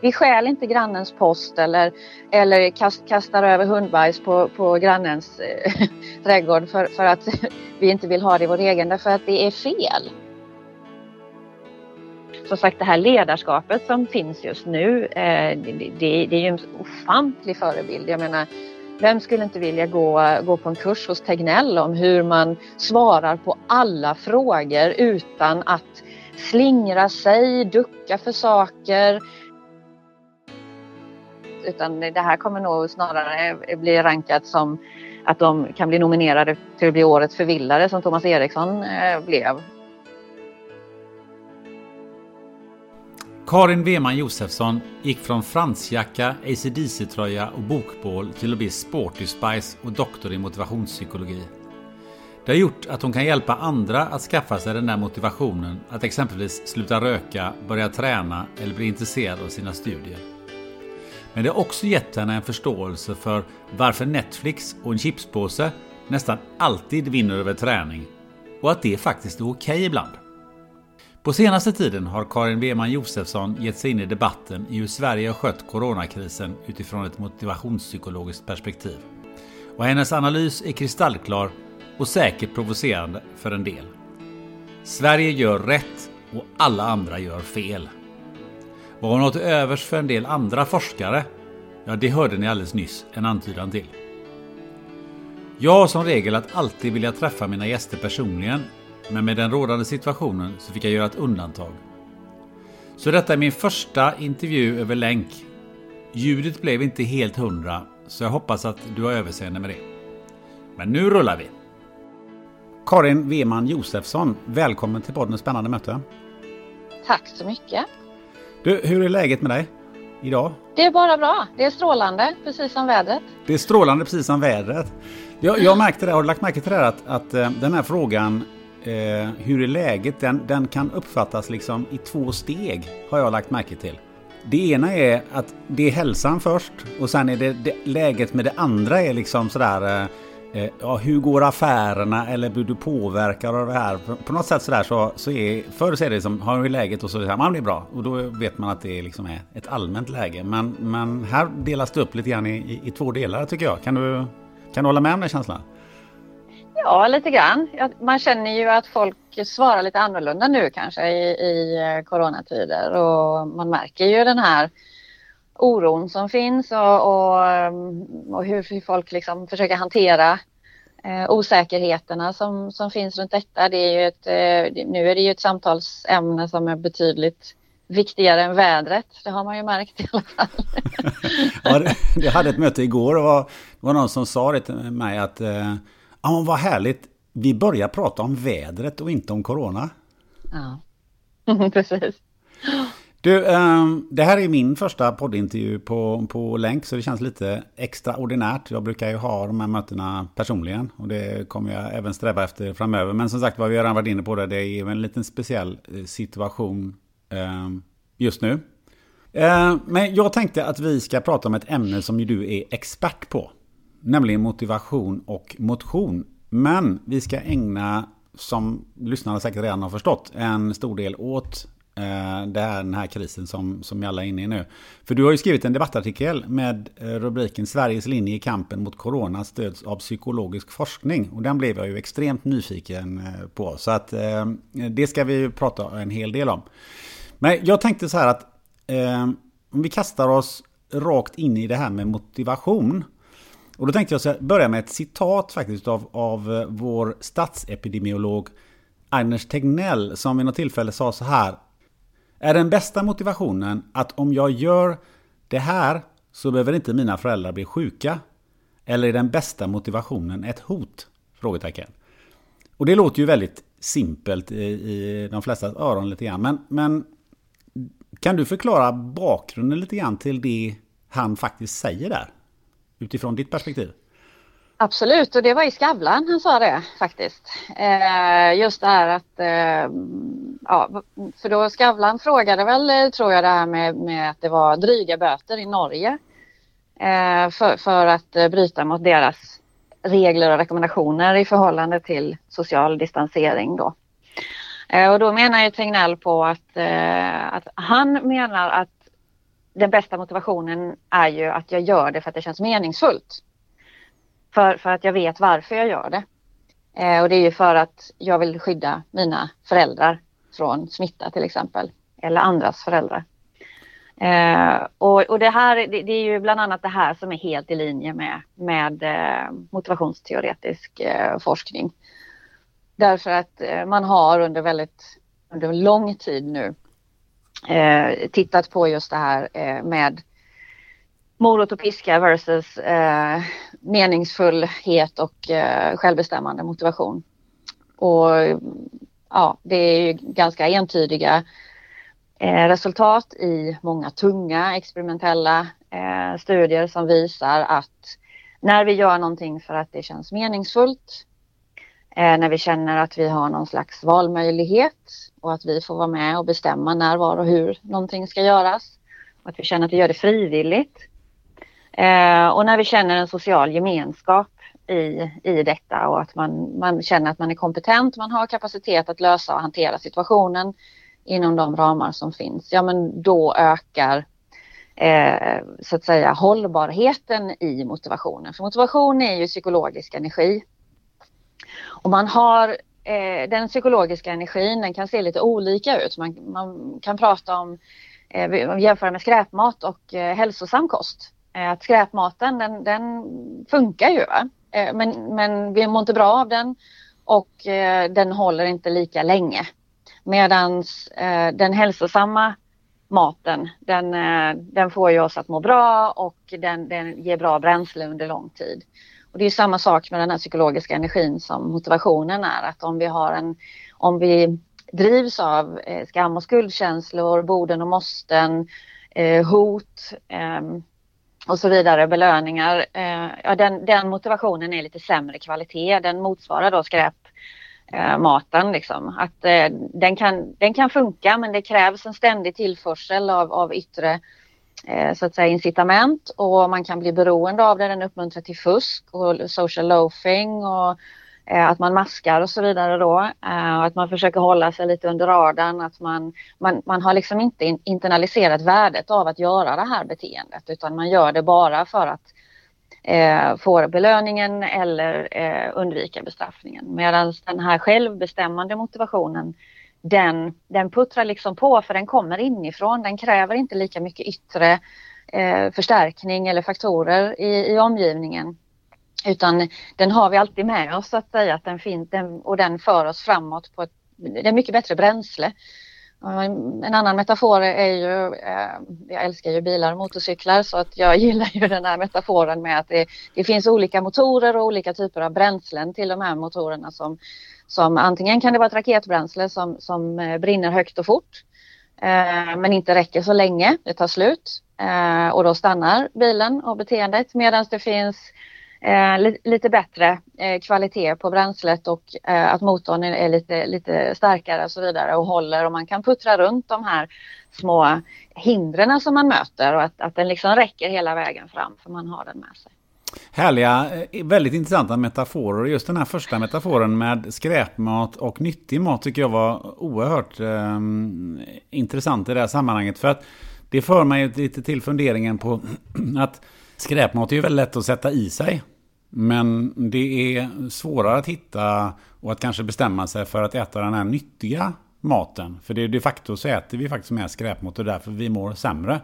Vi stjäl inte grannens post eller, eller kast, kastar över hundbajs på, på grannens eh, trädgård för, för att vi inte vill ha det i vår egen, därför att det är fel. Som sagt, det här ledarskapet som finns just nu, eh, det, det, det är ju en ofantlig förebild. Jag menar, vem skulle inte vilja gå, gå på en kurs hos Tegnell om hur man svarar på alla frågor utan att slingra sig, ducka för saker, utan det här kommer nog snarare bli rankat som att de kan bli nominerade till att bli årets förvillare som Thomas Eriksson eh, blev. Karin Weman Josefsson gick från fransjacka, ACDC-tröja och bokbål till att bli Sporty Spice och doktor i motivationspsykologi. Det har gjort att hon kan hjälpa andra att skaffa sig den där motivationen att exempelvis sluta röka, börja träna eller bli intresserad av sina studier. Men det har också gett henne en förståelse för varför Netflix och en chipspåse nästan alltid vinner över träning och att det faktiskt är okej okay ibland. På senaste tiden har Karin Weman Josefsson gett sig in i debatten i hur Sverige har skött coronakrisen utifrån ett motivationspsykologiskt perspektiv. Och hennes analys är kristallklar och säkert provocerande för en del. Sverige gör rätt och alla andra gör fel. Vad hon något övers för en del andra forskare? Ja, det hörde ni alldeles nyss en antydan till. Jag har som regel att alltid vilja träffa mina gäster personligen, men med den rådande situationen så fick jag göra ett undantag. Så detta är min första intervju över länk. Ljudet blev inte helt hundra, så jag hoppas att du har överseende med det. Men nu rullar vi! Karin Weman Josefsson, välkommen till podden Spännande möte. Tack så mycket! Du, hur är läget med dig idag? Det är bara bra. Det är strålande, precis som vädret. Det är strålande precis som vädret. Jag, jag märkte det, har du lagt märke till det att, att eh, den här frågan eh, hur är läget? Den, den kan uppfattas liksom i två steg har jag lagt märke till. Det ena är att det är hälsan först och sen är det, det läget med det andra är liksom sådär Eh, Eh, ja, hur går affärerna eller blir du påverkad av det här? På något sätt sådär så, så är, förr så är det som, har vi läget och så är det här, man blir bra. Och då vet man att det liksom är ett allmänt läge. Men, men här delas det upp lite grann i, i, i två delar tycker jag. Kan du, kan du hålla med om den känslan? Ja, lite grann. Man känner ju att folk svarar lite annorlunda nu kanske i, i eh, coronatider och man märker ju den här oron som finns och, och, och hur folk liksom försöker hantera eh, osäkerheterna som, som finns runt detta. Det är ju ett, eh, nu är det ju ett samtalsämne som är betydligt viktigare än vädret. Det har man ju märkt i alla fall. ja, jag hade ett möte igår och var, det var någon som sa det till mig att eh, ja, vad härligt, vi börjar prata om vädret och inte om corona. Ja, precis. Du, ehm, det här är min första poddintervju på, på länk så det känns lite extraordinärt. Jag brukar ju ha de här mötena personligen och det kommer jag även sträva efter framöver. Men som sagt vad vi har redan varit inne på det, det är en liten speciell eh, situation ehm, just nu. Ehm, men jag tänkte att vi ska prata om ett ämne som ju du är expert på. Nämligen motivation och motion. Men vi ska ägna som lyssnarna säkert redan har förstått, en stor del åt Eh, det är den här krisen som, som vi alla är inne i nu. För du har ju skrivit en debattartikel med eh, rubriken Sveriges linje i kampen mot corona stöds av psykologisk forskning. Och den blev jag ju extremt nyfiken eh, på. Så att det ska vi ju prata en hel del om. Men jag tänkte så här att om vi kastar oss rakt in i det här med motivation. Och då tänkte jag börja med ett citat faktiskt av, av vår statsepidemiolog Anders Tegnell som vid något tillfälle sa så här är den bästa motivationen att om jag gör det här så behöver inte mina föräldrar bli sjuka? Eller är den bästa motivationen ett hot? Frågetecken. Och det låter ju väldigt simpelt i, i de flesta öron lite grann. Men, men kan du förklara bakgrunden lite grann till det han faktiskt säger där? Utifrån ditt perspektiv. Absolut, och det var i Skavlan han sa det faktiskt. Eh, just det här att, eh, ja, för då Skavlan frågade väl, eh, tror jag, det här med, med att det var dryga böter i Norge eh, för, för att eh, bryta mot deras regler och rekommendationer i förhållande till social distansering då. Eh, och då menar ju Tegnell på att, eh, att han menar att den bästa motivationen är ju att jag gör det för att det känns meningsfullt. För, för att jag vet varför jag gör det. Eh, och det är ju för att jag vill skydda mina föräldrar från smitta till exempel. Eller andras föräldrar. Eh, och, och det här det, det, är ju bland annat det här som är helt i linje med, med eh, motivationsteoretisk eh, forskning. Därför att eh, man har under väldigt under lång tid nu eh, tittat på just det här eh, med morot och piska versus eh, meningsfullhet och eh, självbestämmande motivation. Och ja, det är ju ganska entydiga eh, resultat i många tunga experimentella eh, studier som visar att när vi gör någonting för att det känns meningsfullt, eh, när vi känner att vi har någon slags valmöjlighet och att vi får vara med och bestämma när, var och hur någonting ska göras och att vi känner att vi gör det frivilligt Eh, och när vi känner en social gemenskap i, i detta och att man, man känner att man är kompetent, man har kapacitet att lösa och hantera situationen inom de ramar som finns, ja men då ökar eh, så att säga hållbarheten i motivationen. För motivation är ju psykologisk energi. Och man har eh, den psykologiska energin, den kan se lite olika ut. Man, man kan prata om, eh, jämföra med skräpmat och eh, hälsosam kost. Eh, att skräpmaten den, den funkar ju. Va? Eh, men, men vi mår inte bra av den och eh, den håller inte lika länge. Medan den hälsosamma maten den, den får ju oss att må bra och den, den ger bra bränsle under lång tid. Och det är samma sak med den här psykologiska energin som motivationen är. Att om vi har en, om vi drivs av skam och skuldkänslor, borden och måsten, hot, ehm, och så vidare, belöningar. Eh, ja, den, den, motivationen är lite sämre kvalitet. Den motsvarar då skräpmaten. Eh, liksom. Att, eh, den, kan, den kan funka men det krävs en ständig tillförsel av, av yttre eh, så att säga, incitament och man kan bli beroende av det. Den uppmuntrar till fusk och social loafing och Eh, att man maskar och så vidare då. Eh, att man försöker hålla sig lite under radarn. Att man, man, man har liksom inte internaliserat värdet av att göra det här beteendet utan man gör det bara för att eh, få belöningen eller eh, undvika bestraffningen. Medan den här självbestämmande motivationen den, den puttrar liksom på för den kommer inifrån. Den kräver inte lika mycket yttre eh, förstärkning eller faktorer i, i omgivningen utan den har vi alltid med oss så att säga att den finns den, och den för oss framåt på ett, det är mycket bättre bränsle. En annan metafor är ju, eh, jag älskar ju bilar och motorcyklar så att jag gillar ju den här metaforen med att det, det finns olika motorer och olika typer av bränslen till de här motorerna som, som antingen kan det vara ett raketbränsle som, som eh, brinner högt och fort eh, men inte räcker så länge, det tar slut och då stannar bilen och beteendet medan det finns eh, lite bättre eh, kvalitet på bränslet och eh, att motorn är lite, lite starkare och så vidare och håller och man kan puttra runt de här små hindren som man möter och att, att den liksom räcker hela vägen fram för man har den med sig. Härliga, eh, väldigt intressanta metaforer. Just den här första metaforen med skräpmat och nyttig mat tycker jag var oerhört eh, intressant i det här sammanhanget. För att det för mig lite till funderingen på att skräpmat är ju väldigt lätt att sätta i sig. Men det är svårare att hitta och att kanske bestämma sig för att äta den här nyttiga maten. För det är de facto så äter vi faktiskt mer skräpmat och därför vi mår sämre.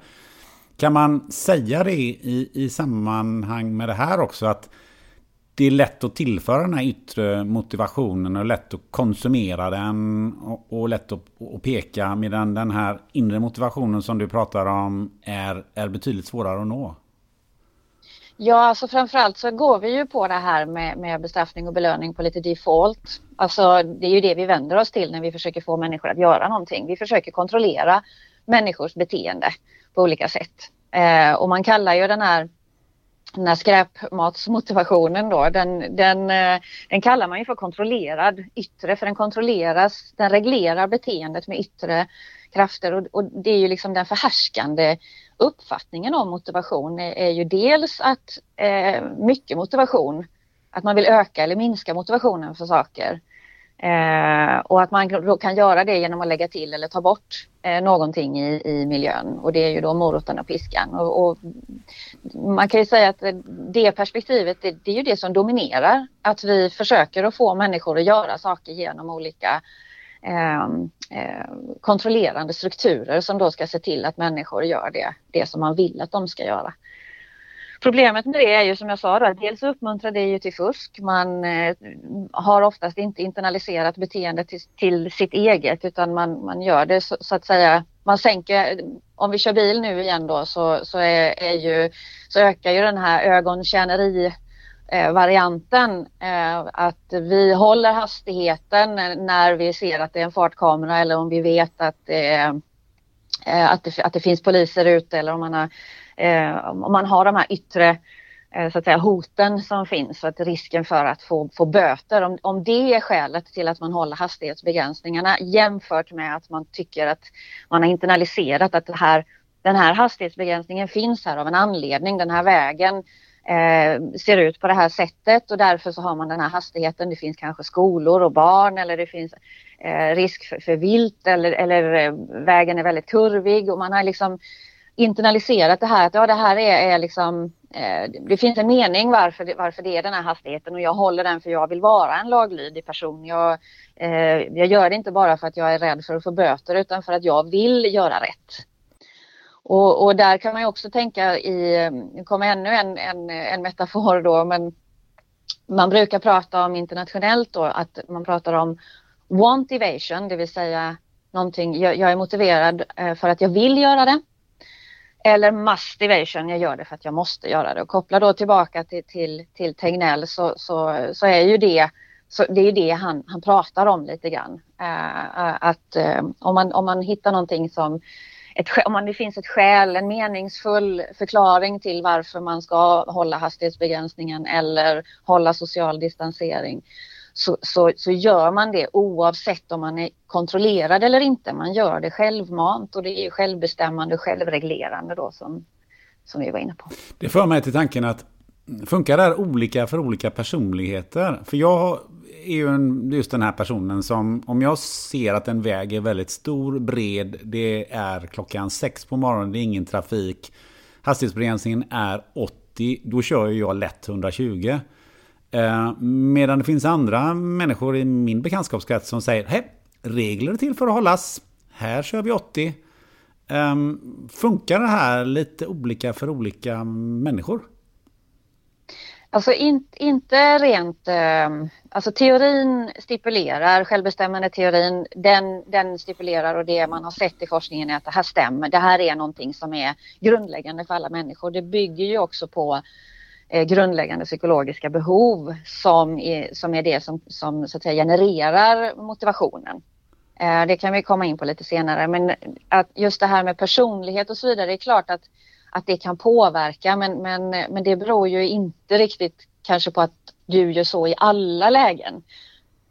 Kan man säga det i, i sammanhang med det här också? Att det är lätt att tillföra den här yttre motivationen och lätt att konsumera den och, och lätt att och peka medan den här inre motivationen som du pratar om är, är betydligt svårare att nå. Ja, alltså framförallt så går vi ju på det här med, med bestraffning och belöning på lite default. Alltså det är ju det vi vänder oss till när vi försöker få människor att göra någonting. Vi försöker kontrollera människors beteende på olika sätt. Eh, och man kallar ju den här, den här skräpmatsmotivationen då, den, den, eh, den kallar man ju för kontrollerad yttre, för den kontrolleras, den reglerar beteendet med yttre krafter och, och det är ju liksom den förhärskande uppfattningen om motivation är, är ju dels att eh, mycket motivation, att man vill öka eller minska motivationen för saker. Eh, och att man då kan göra det genom att lägga till eller ta bort eh, någonting i, i miljön och det är ju då moroten och piskan. Och, och man kan ju säga att det perspektivet det, det, är ju det som dominerar. Att vi försöker att få människor att göra saker genom olika eh, kontrollerande strukturer som då ska se till att människor gör det, det som man vill att de ska göra. Problemet med det är ju som jag sa, då, att dels uppmuntrar det ju till fusk. Man eh, har oftast inte internaliserat beteendet till, till, sitt eget utan man, man gör det så, så, att säga, man sänker, om vi kör bil nu igen då så, så, är, är ju, så ökar ju den här ögontjäneri Eh, varianten eh, att vi håller hastigheten när vi ser att det är en fartkamera eller om vi vet att det, är, eh, att det, att det finns poliser ute eller om man har om man har de här yttre så att säga, hoten som finns, så att risken för att få, få böter, om, om det är skälet till att man håller hastighetsbegränsningarna jämfört med att man tycker att man har internaliserat att det här, den här hastighetsbegränsningen finns här av en anledning, den här vägen eh, ser ut på det här sättet och därför så har man den här hastigheten. Det finns kanske skolor och barn eller det finns eh, risk för, för vilt eller, eller eh, vägen är väldigt kurvig och man har liksom internaliserat det här att ja, det här är, är liksom eh, det finns en mening varför det, varför det är den här hastigheten och jag håller den för jag vill vara en laglydig person. Jag, eh, jag gör det inte bara för att jag är rädd för att få böter utan för att jag vill göra rätt. Och, och där kan man ju också tänka i, nu kommer ännu en, en, en metafor då, men man brukar prata om internationellt då att man pratar om want evasion, det vill säga någonting, jag, jag är motiverad eh, för att jag vill göra det. Eller mustivation, jag gör det för att jag måste göra det. Och koppla då tillbaka till, till, till Tegnell så, så, så är ju det så det är det han, han pratar om lite grann. Eh, eh, att om, man, om man hittar någonting som ett, om det finns ett skäl, en meningsfull förklaring till varför man ska hålla hastighetsbegränsningen eller hålla social distansering så, så, så gör man det oavsett om man är kontrollerad eller inte. Man gör det självmant och det är självbestämmande och självreglerande då som, som vi var inne på. Det för mig till tanken att funkar det här olika för olika personligheter? För jag är ju en, just den här personen som om jag ser att en väg är väldigt stor, bred, det är klockan sex på morgonen, det är ingen trafik, hastighetsbegränsningen är 80, då kör jag lätt 120. Eh, medan det finns andra människor i min bekantskapskrets som säger Hej, regler är till för att hållas. Här kör vi 80. Ehm, funkar det här lite olika för olika människor? Alltså in, inte rent, eh, alltså teorin stipulerar, självbestämmande teorin, den, den stipulerar och det man har sett i forskningen är att det här stämmer. Det här är någonting som är grundläggande för alla människor. Det bygger ju också på Eh, grundläggande psykologiska behov som är, som är det som, som så att säga, genererar motivationen. Eh, det kan vi komma in på lite senare men att just det här med personlighet och så vidare, det är klart att, att det kan påverka men, men, men det beror ju inte riktigt kanske på att du gör så i alla lägen.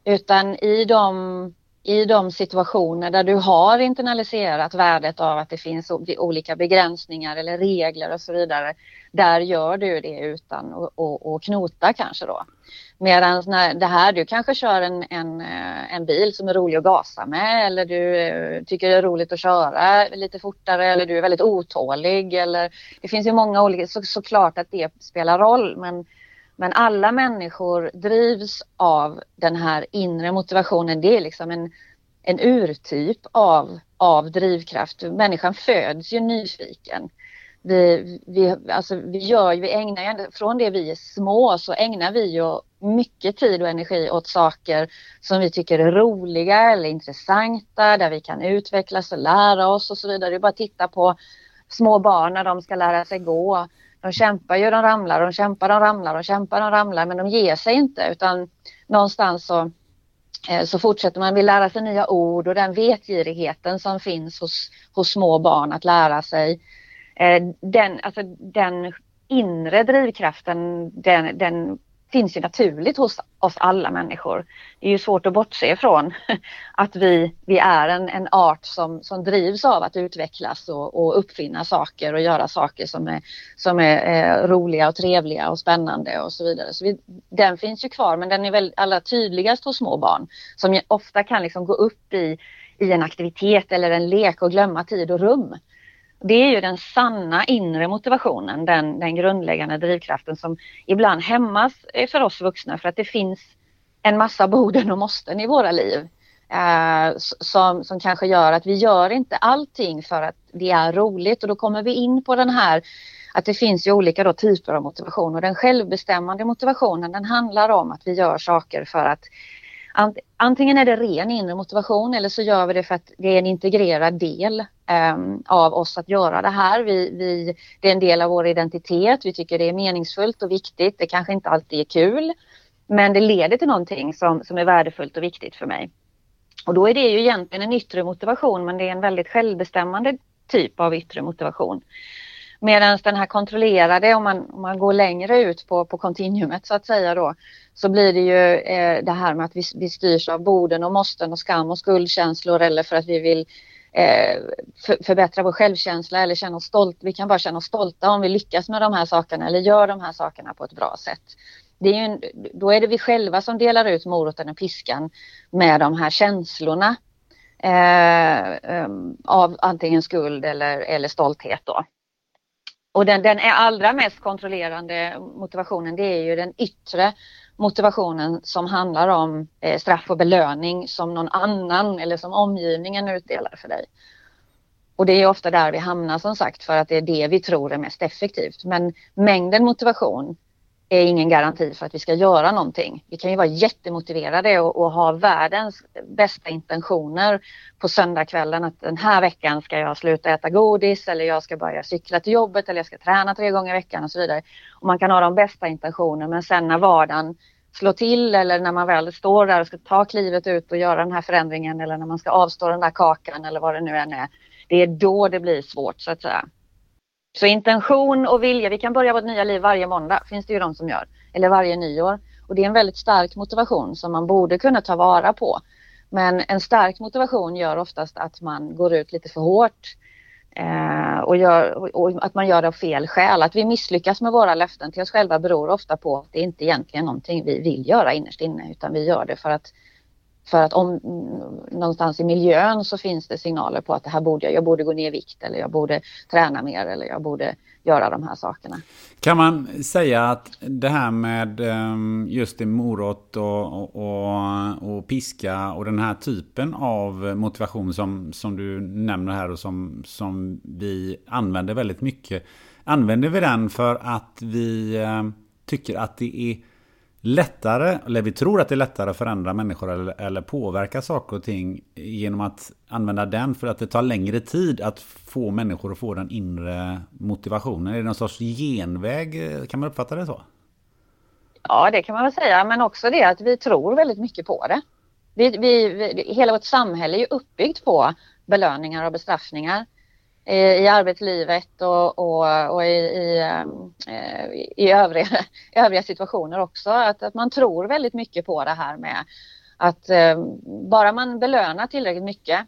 Utan i de, i de situationer där du har internaliserat värdet av att det finns olika begränsningar eller regler och så vidare där gör du det utan att knota kanske då. Medan när det här, du kanske kör en, en, eh, en bil som är rolig att gasa med eller du eh, tycker det är roligt att köra lite fortare eller du är väldigt otålig eller det finns ju många olika, så, såklart att det spelar roll men, men alla människor drivs av den här inre motivationen. Det är liksom en, en urtyp av, av drivkraft. Människan föds ju nyfiken vi, vi, alltså vi, gör, vi ägnar, från det vi är små så ägnar vi ju mycket tid och energi åt saker som vi tycker är roliga eller intressanta, där vi kan utvecklas och lära oss och så vidare. Det är bara att titta på små barn när de ska lära sig gå. De kämpar ju, de ramlar, de kämpar, de ramlar, de kämpar, de ramlar, men de ger sig inte utan någonstans så, eh, så fortsätter man, vill lära sig nya ord och den vetgirigheten som finns hos, hos små barn att lära sig Eh, den, alltså, den inre drivkraften den, den finns ju naturligt hos oss alla människor. Det är ju svårt att bortse ifrån att vi, vi är en, en art som, som drivs av att utvecklas och, och uppfinna saker och göra saker som är, som är eh, roliga och trevliga och spännande och så vidare. Så vi, den finns ju kvar men den är väl allra tydligast hos små barn som ofta kan liksom gå upp i, i en aktivitet eller en lek och glömma tid och rum det är ju den sanna inre motivationen, den, den grundläggande drivkraften som ibland hämmas eh, för oss vuxna för att det finns en massa borden och måsten i våra liv. Eh, som, som kanske gör att vi gör inte allting för att det är roligt och då kommer vi in på den här att det finns ju olika då typer av motivation och den självbestämmande motivationen den handlar om att vi gör saker för att Antingen är det ren inre motivation eller så gör vi det för att det är en integrerad del um, av oss att göra det här. Vi, vi, det är en del av vår identitet. Vi tycker det är meningsfullt och viktigt. Det kanske inte alltid är kul, men det leder till någonting som, som är värdefullt och viktigt för mig. Och då är det ju egentligen en yttre motivation, men det är en väldigt självbestämmande typ av yttre motivation. Medan den här kontrollerade, om man, om man går längre ut på, på kontinuumet så att säga då, så blir det ju eh, det här med att vi, vi styrs av borden och måsten och skam och skuldkänslor eller för att vi vill eh, för, förbättra vår självkänsla eller känna oss stolt. Vi kan bara känna oss stolta om vi lyckas med de här sakerna eller gör de här sakerna på ett bra sätt. Det är ju, då är det vi själva som delar ut moroten och piskan med de här känslorna eh, um, av antingen skuld eller, eller stolthet då. Och den, den är allra mest kontrollerande motivationen det är ju den yttre motivationen som handlar om eh, straff och belöning som någon annan eller som omgivningen utdelar för dig. Och det är ofta där vi hamnar som sagt för att det är det vi tror är mest effektivt. Men mängden motivation är ingen garanti för att vi ska göra någonting. Vi kan ju vara jättemotiverade och, och ha världens bästa intentioner på söndagskvällen att den här veckan ska jag sluta äta godis eller jag ska börja cykla till jobbet eller jag ska träna tre gånger i veckan och så vidare. Och man kan ha de bästa intentioner men sen när vardagen slår till eller när man väl står där och ska ta klivet ut och göra den här förändringen eller när man ska avstå den där kakan eller vad det nu än är. Det är då det blir svårt så att säga. Så intention och vilja, vi kan börja vårt nya liv varje måndag, finns det ju de som gör, eller varje nyår. Och det är en väldigt stark motivation som man borde kunna ta vara på. Men en stark motivation gör oftast att man går ut lite för hårt eh, och, gör, och, att man gör det av fel skäl. Att vi misslyckas med våra löften till oss själva beror ofta på att det inte egentligen är någonting vi vill göra innerst inne utan vi gör det för att för att om någonstans i miljön så finns det signaler på att det här borde jag, jag borde gå ner i vikt eller jag borde träna mer eller jag borde göra de här sakerna. Kan man säga att det här med ehm, just det morot och, och, och, piska och den här typen av motivation som, som du nämner här och som, som vi använder väldigt mycket. Använder vi den för att vi ehm, tycker att det är lättare, eller vi tror att det är lättare att förändra människor eller, eller påverka saker och ting genom att använda den för att det tar längre tid att få människor att få den inre motivationen. Är det någon sorts genväg? Eh, kan man uppfatta det så? Ja, det kan man väl säga, men också det att vi tror väldigt mycket på det. Vi, vi, vi hela vårt samhälle är ju uppbyggt på belöningar och bestraffningar i arbetslivet och, och, och i, i, ehm, eh, i övriga, övriga situationer också. Att, att man tror väldigt mycket på det här med att ehm, bara man belönar tillräckligt mycket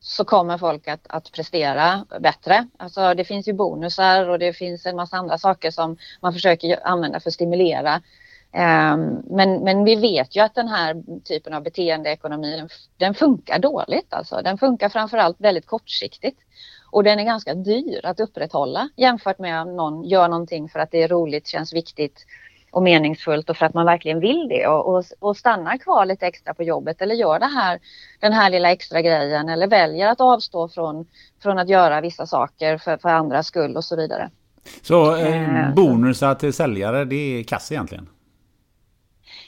så kommer folk att, att prestera bättre. Alltså det finns ju bonusar och det finns en massa andra saker som man försöker använda för att stimulera. Ehm, men, men vi vet ju att den här typen av beteendeekonomi den, den funkar dåligt. Alltså. Den funkar framförallt väldigt kortsiktigt. Och den är ganska dyr att upprätthålla jämfört med om någon gör någonting för att det är roligt, känns viktigt och meningsfullt och för att man verkligen vill det och, och, och stannar kvar lite extra på jobbet eller gör det här, den här lilla extra grejen eller väljer att avstå från, från att göra vissa saker för, för andras skull och så vidare. Så eh, eh bonusar till säljare, det är kass egentligen?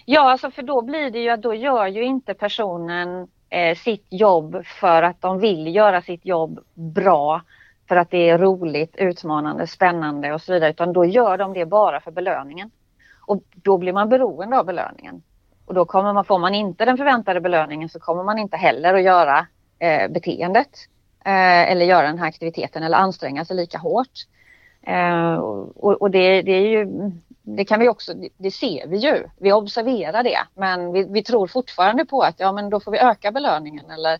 Ja, alltså för då blir det ju att då gör ju inte personen eh, sitt jobb för att de vill göra sitt jobb bra för att det är roligt, utmanande, spännande och så vidare utan då gör de det bara för belöningen. Och då blir man beroende av belöningen. Och då kommer man, får man inte den förväntade belöningen så kommer man inte heller att göra eh, beteendet eh, eller göra den här aktiviteten eller anstränga sig lika hårt. Eh, och, och det, det, är ju, det kan vi också, det ser vi ju, vi observerar det men vi, vi tror fortfarande på att ja men då får vi öka belöningen eller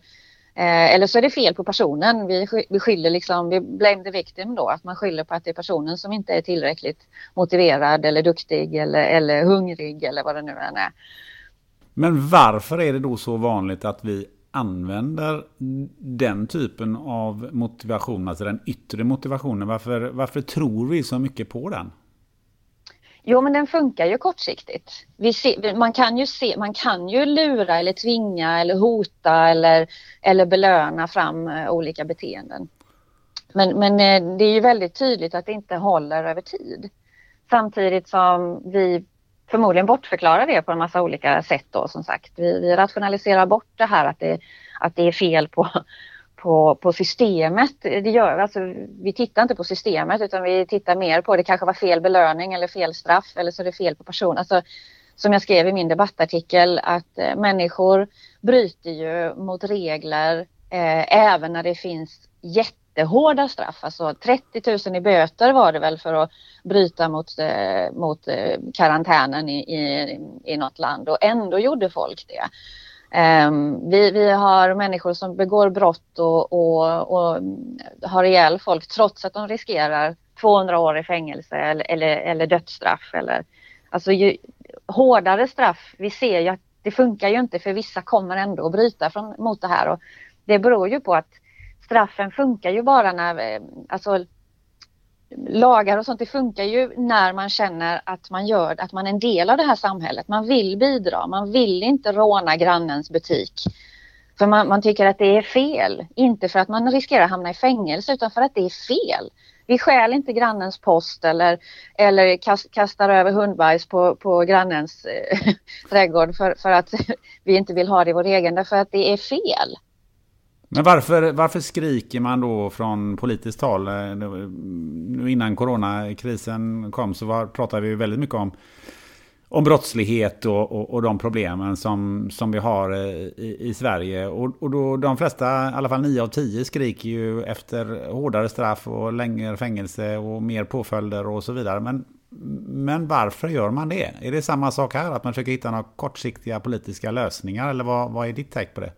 Eh, eller så är det fel på personen. Vi, vi skyller liksom, vi blame the victim då, att man skyller på att det är personen som inte är tillräckligt motiverad eller duktig eller, eller hungrig eller vad det nu än är. Men varför är det då så vanligt att vi använder den typen av motivation, alltså den yttre motivationen? Varför, varför tror vi så mycket på den? Jo, men den funkar ju kortsiktigt. Ser, man, kan ju se, man kan ju lura eller tvinga eller hota eller, eller belöna fram eh, olika beteenden. Men, men eh, det är ju väldigt tydligt att det inte håller över tid. Samtidigt som vi förmodligen bortförklarar det på en massa olika sätt då som sagt. Vi, vi rationaliserar bort det här att det, att det är fel på, på, på systemet. Det gör, alltså, vi tittar inte på systemet utan vi tittar mer på det kanske var fel belöning eller fel straff eller så är det fel på person. Alltså, som jag skrev i min debattartikel att eh, människor bryter ju mot regler eh, även när det finns jättehårda straff. Alltså 30 000 i böter var det väl för att bryta mot, eh, mot eh, karantänen i, i, i något land och ändå gjorde folk det. Ehm, vi, vi har människor som begår brott och, och, och har ihjäl folk trots att de riskerar 200 år i fängelse eller, eller, eller dödsstraff. Eller, alltså ju, hårdare straff, vi ser ju att det funkar ju inte för vissa kommer ändå att bryta från, mot det här. Och det beror ju på att straffen funkar ju bara när, eh, alltså lagar och sånt, det funkar ju när man känner att man gör, att man är en del av det här samhället. Man vill bidra, man vill inte råna grannens butik. För man, man tycker att det är fel, inte för att man riskerar att hamna i fängelse utan för att det är fel. Vi stjäl inte grannens post eller, eller kast, kastar över hundbajs på, på grannens eh, trädgård för, för att vi inte vill ha det i vår egen, därför att det är fel. Men varför, varför skriker man då från politiskt håll? Eh, nu mm, innan coronakrisen kom så var, pratade vi väldigt mycket om, om brottslighet och, och, och de problemen som, som vi har eh, i, i Sverige. Och, och då, de flesta, i alla fall nio av tio, skriker ju efter hårdare straff och längre fängelse och mer påföljder och så vidare. Men, men varför gör man det? Är det samma sak här? Att man försöker hitta några kortsiktiga politiska lösningar? Eller vad, vad är ditt take på det?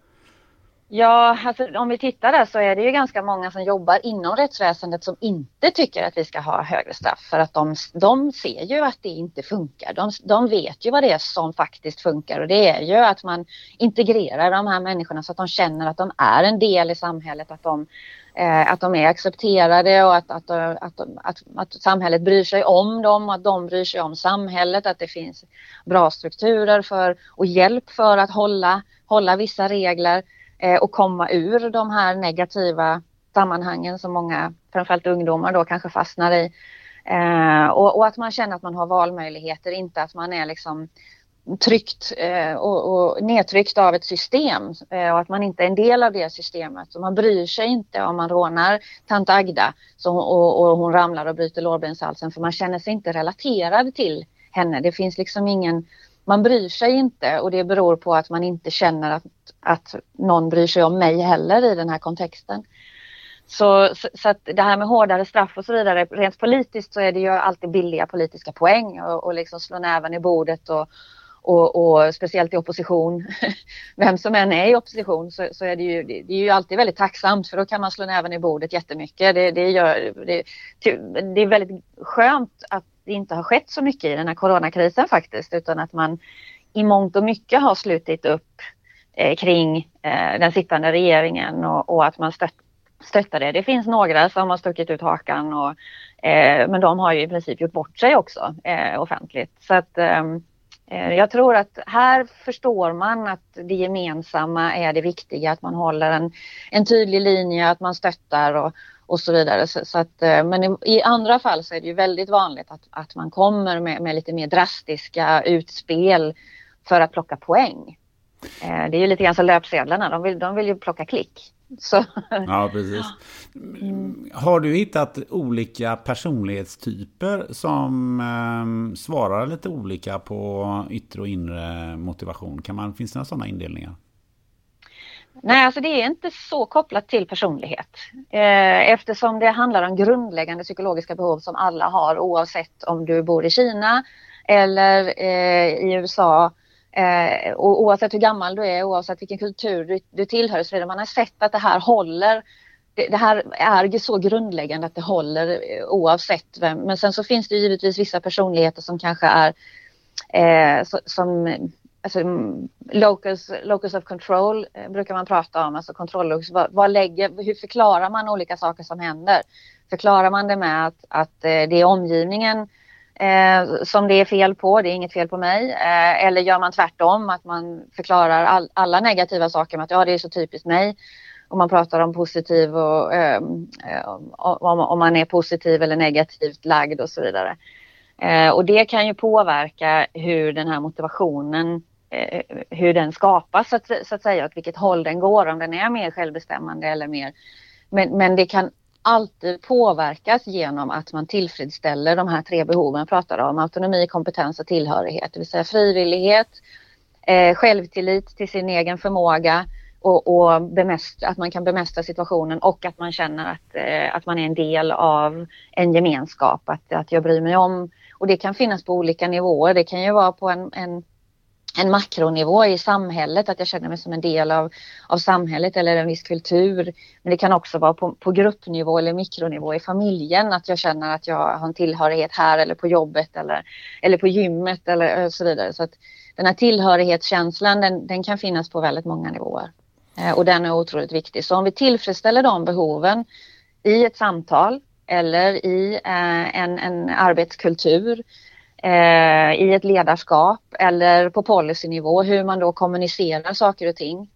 Ja, alltså, om vi tittar där så är det ju ganska många som jobbar inom rättsväsendet som inte tycker att vi ska ha högre straff för att de, de ser ju att det inte funkar. De, de vet ju vad det är som faktiskt funkar och det är ju att man integrerar de här människorna så att de känner att de är en del i samhället, att de, eh, att de är accepterade och att, att, att, att, att samhället bryr sig om dem, att de bryr sig om samhället, att det finns bra strukturer för och hjälp för att hålla, hålla vissa regler Eh, och komma ur de här negativa sammanhangen som många, framförallt ungdomar då kanske fastnar i. Eh, och, och, att man känner att man har valmöjligheter, inte att man är liksom tryckt eh, och, och nedtryckt av ett system eh, och att man inte är en del av det systemet. Så man bryr sig inte om man rånar tant Agda så, och, och hon ramlar och bryter lårbenshalsen för man känner sig inte relaterad till henne. Det finns liksom ingen man bryr sig inte och det beror på att man inte känner att, att någon bryr sig om mig heller i den här kontexten. Så, så, så, att det här med hårdare straff och så vidare, rent politiskt så är det ju alltid billiga politiska poäng och, och liksom slå näven i bordet och, och, och, speciellt i opposition, vem som än är i opposition så, så är det, ju, det, är ju alltid väldigt tacksamt för då kan man slå näven i bordet jättemycket. Det, det, gör, det, det är väldigt skönt att det inte har skett så mycket i den här coronakrisen faktiskt utan att man i mångt och mycket har slutit upp eh, kring eh, den sittande regeringen och, och att man stött, stöttar det. Det finns några som har stuckit ut hakan och, eh, men de har ju i princip gjort bort sig också eh, offentligt. Så att ehm, eh, jag tror att här förstår man att det gemensamma är det viktiga, att man håller en, en tydlig linje, att man stöttar och, och så vidare. Så, så att, eh, men i, i, andra fall så är det ju väldigt vanligt att, att man kommer med, med lite mer drastiska utspel för att plocka poäng. Eh, det är ju lite grann som löpsedlarna, de vill, de vill ju plocka klick. Så. Ja, precis. Har du hittat olika personlighetstyper som eh, svarar lite olika på yttre och inre motivation? Kan man, finns det några sådana indelningar? Nej, alltså det är inte så kopplat till personlighet. Eh, eftersom det handlar om grundläggande psykologiska behov som alla har oavsett om du bor i Kina eller eh, i USA och eh, oavsett hur gammal du är, oavsett vilken kultur du, tillhör så vidare. Man har sett att det här håller. Det, här är så grundläggande att det håller oavsett vem. Men sen så finns det givetvis vissa personligheter som kanske är eh, som alltså, mm, locus, locus of control eh, brukar man prata om, alltså kontrolllocus. Vad, vad lägger, hur förklarar man olika saker som händer? Förklarar man det med att, att eh, det är omgivningen eh, som det är fel på, det är inget fel på mig. Eh, eller gör man tvärtom, att man förklarar all, alla negativa saker med att ja, det är så typiskt mig. Om man pratar om positiv och ehm, eh, om, om, man är positiv eller negativt lagd och så vidare. Eh, och det kan ju påverka hur den här motivationen eh, hur den skapas så att, så att säga, åt vilket håll den går, om den är mer självbestämmande eller mer men, men det kan alltid påverkas genom att man tillfredsställer de här tre behoven pratar om. Autonomi, kompetens och tillhörighet. Det vill säga frivillighet, eh, självtillit till sin egen förmåga och, och bemästra, att man kan bemästra situationen och att man känner att, eh, att man är en del av en gemenskap. Att, att jag bryr mig om. Och det kan finnas på olika nivåer. Det kan ju vara på en, en en makronivå i samhället, att jag känner mig som en del av, av samhället eller en viss kultur. Men det kan också vara på, på gruppnivå eller mikronivå i familjen, att jag känner att jag har en tillhörighet här eller på jobbet eller, eller på gymmet eller eh, så vidare. Så att den här tillhörighetskänslan den, den kan finnas på väldigt många nivåer. Eh, och den är otroligt viktig. Så om vi tillfredsställer de behoven i ett samtal eller i eh, en, en arbetskultur eh, i ett ledarskap eller på policynivå hur man då kommunicerar saker och ting.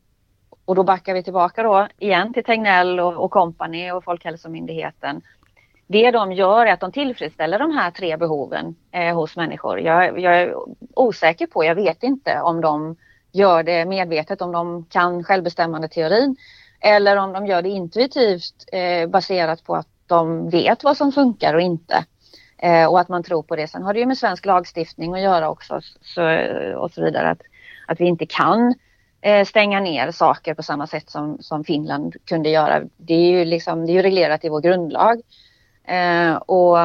Och då backar vi tillbaka då igen till Tegnell och, och company och Folkhälsomyndigheten. Det de gör är att de tillfredsställer de här tre behoven eh, hos människor. Jag, jag, är osäker på, jag vet inte om de gör det medvetet, om de kan självbestämmande teorin eller om de gör det intuitivt eh, baserat på att de vet vad som funkar och inte. Eh, och att man tror på det. Sen har det ju med svensk lagstiftning att göra också så, och så vidare. Att, att vi inte kan eh, stänga ner saker på samma sätt som, som Finland kunde göra. Det är ju, liksom, det är ju reglerat i vår grundlag. Eh, och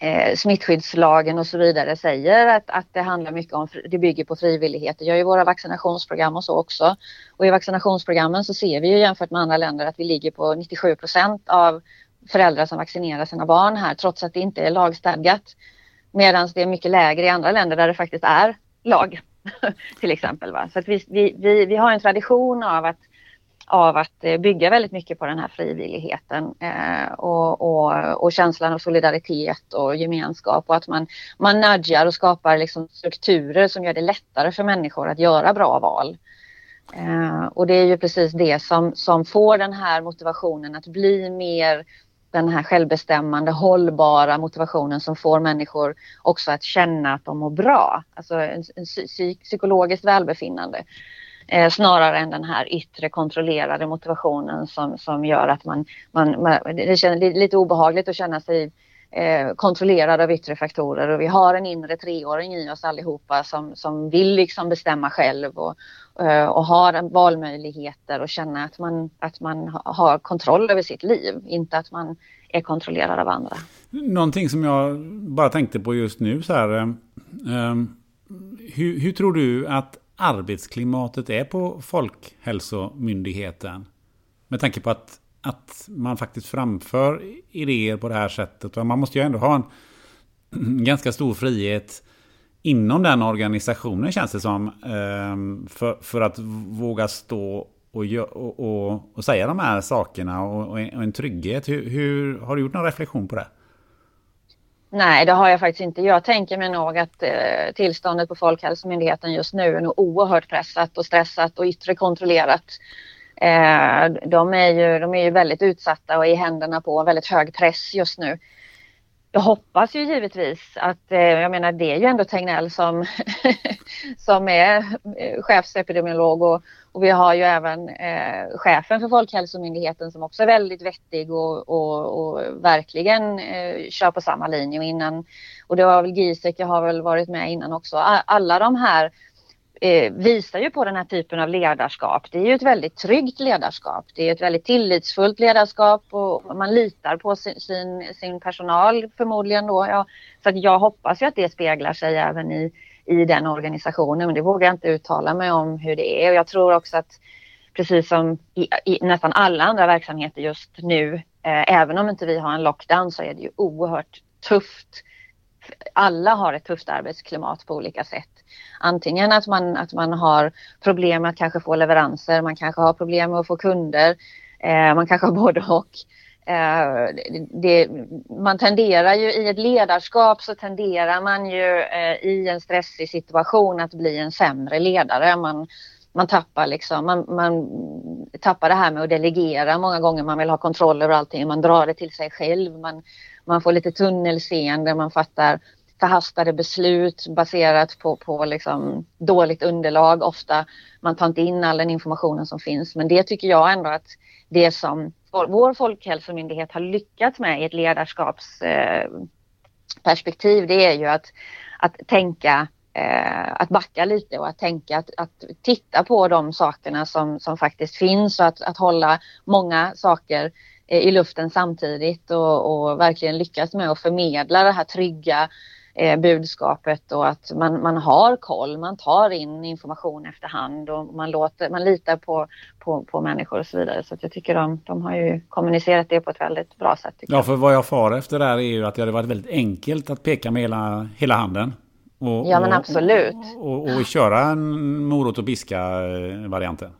eh, smittskyddslagen och så vidare säger att, att det handlar mycket om, det bygger på frivillighet. Det gör ju våra vaccinationsprogram och så också. Och i vaccinationsprogrammen så ser vi ju jämfört med andra länder att vi ligger på 97 procent av föräldrar som vaccinerar sina barn här trots att det inte är lagstadgat. Medan det är mycket lägre i andra länder där det faktiskt är lag. till exempel. Va? Så att vi, vi, vi, har en tradition av att, av att eh, bygga väldigt mycket på den här frivilligheten eh, och, och, och, känslan av solidaritet och gemenskap och att man, man nudgar och skapar liksom strukturer som gör det lättare för människor att göra bra val. Eh, och det är ju precis det som, som får den här motivationen att bli mer den här självbestämmande, hållbara motivationen som får människor också att känna att de mår bra. Alltså en, en psykologiskt välbefinnande. Eh, snarare än den här yttre kontrollerade motivationen som, som gör att man, man, man det, känns det är lite obehagligt att känna sig eh, kontrollerad av yttre faktorer och vi har en inre treåring i oss allihopa som, som vill liksom bestämma själv och, eh, och har valmöjligheter och känna att man, att man har kontroll över sitt liv, inte att man är kontrollerad av andra. Någonting som jag bara tänkte på just nu så här. Eh, eh hur, hur tror du att arbetsklimatet är på Folkhälsomyndigheten? Med tanke på att, att man faktiskt framför idéer på det här sättet. Och man måste ju ändå ha en ganska stor frihet inom den organisationen känns det som. Ehm, för, för att våga stå och, och, och, och säga de här sakerna och, och en trygghet. Hur, hur, har du gjort någon reflektion på det? Nej, det har jag faktiskt inte. Jag tänker mig nog att eh, tillståndet på Folkhälsomyndigheten just nu är nog oerhört pressat och stressat och yttre kontrollerat. Eh, de, är ju, de är ju väldigt utsatta och i händerna på väldigt hög press just nu. Jag hoppas ju givetvis att, eh, jag menar det är ju ändå Tegnell som, som är eh, chefsepidemiolog och, och vi har ju även eh, chefen för Folkhälsomyndigheten som också är väldigt vettig och, och, och verkligen eh, kör på samma linje. Och, innan, och det var väl Giesecke jag har väl varit med innan också. Alla de här eh, visar ju på den här typen av ledarskap. Det är ju ett väldigt tryggt ledarskap. Det är ett väldigt tillitsfullt ledarskap och man litar på sin, sin, sin personal förmodligen då. Ja. Så att jag hoppas ju att det speglar sig även i, i den organisationen. Men det vågar jag inte uttala mig om hur det är. Och jag tror också att precis som i, i nästan alla andra verksamheter just nu, eh, även om inte vi har en lockdown så är det ju oerhört tufft alla har ett tufft arbetsklimat på olika sätt. Antingen att man, att man har problem med att kanske få leveranser, man kanske har problem med att få kunder, eh, man kanske har både och. Eh, det, man tenderar ju i ett ledarskap så tenderar man ju eh, i en stressig situation att bli en sämre ledare. Man, man tappar liksom, man, man tappar det här med att delegera många gånger. Man vill ha kontroll över allting. Man drar det till sig själv. Man, man får lite tunnelseende. Man fattar förhastade beslut baserat på, på liksom dåligt underlag ofta. Man tar inte in all den informationen som finns. Men det tycker jag ändå att det som vår folkhälsomyndighet har lyckats med i ett ledarskapsperspektiv eh, det är ju att, att tänka eh, att backa lite och att tänka att, att titta på de sakerna som, som faktiskt finns och att, att hålla många saker eh, i luften samtidigt och, och verkligen lyckas med att förmedla det här trygga eh, budskapet och att man, man har koll, man tar in information efterhand och man, låter, man litar på, på, på människor och så vidare. Så jag tycker de, de har ju kommunicerat det på ett väldigt bra sätt. Ja, för vad jag far efter där är ju att det hade varit väldigt enkelt att peka med hela, hela handen. Och, ja men absolut. Och, och, och, köra en morot och piska eh, varianten.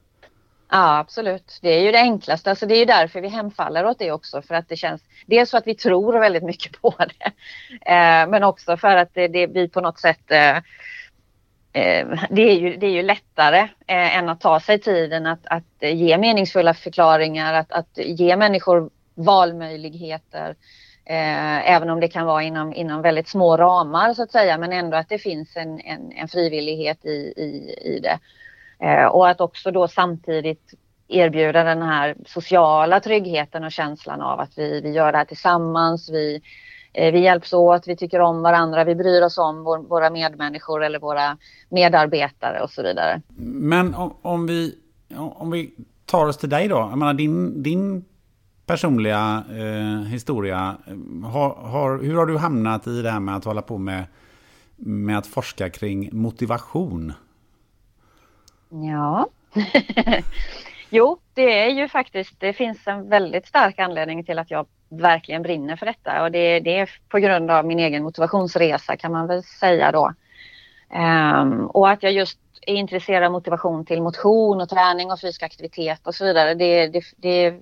Ja absolut. Det är ju det enklaste. Alltså det är ju därför vi hemfaller åt det också. För att det känns dels så att vi tror väldigt mycket på det. Eh, men också för att det, det vi på något sätt eh, eh, det, är ju, det är ju lättare eh, än att ta sig tiden att, att ge meningsfulla förklaringar, att, att ge människor valmöjligheter. Eh, även om det kan vara inom, inom väldigt små ramar så att säga, men ändå att det finns en, en, en frivillighet i, i, i det. Eh, och att också då samtidigt erbjuda den här sociala tryggheten och känslan av att vi, vi gör det här tillsammans, vi, eh, vi hjälps åt, vi tycker om varandra, vi bryr oss om vår, våra medmänniskor eller våra medarbetare och så vidare. Men om, om vi, om vi tar oss till dig då, jag menar din, din personliga eh, historia. Eh, har, har, hur har du hamnat i det här med att hålla på med, med att forska kring motivation? Ja, jo det är ju faktiskt, det finns en väldigt stark anledning till att jag verkligen brinner för detta och det, det är på grund av min egen motivationsresa kan man väl säga då. Um, och att jag just är intresserad av motivation till motion och träning och fysisk aktivitet och så vidare. Det, det, det,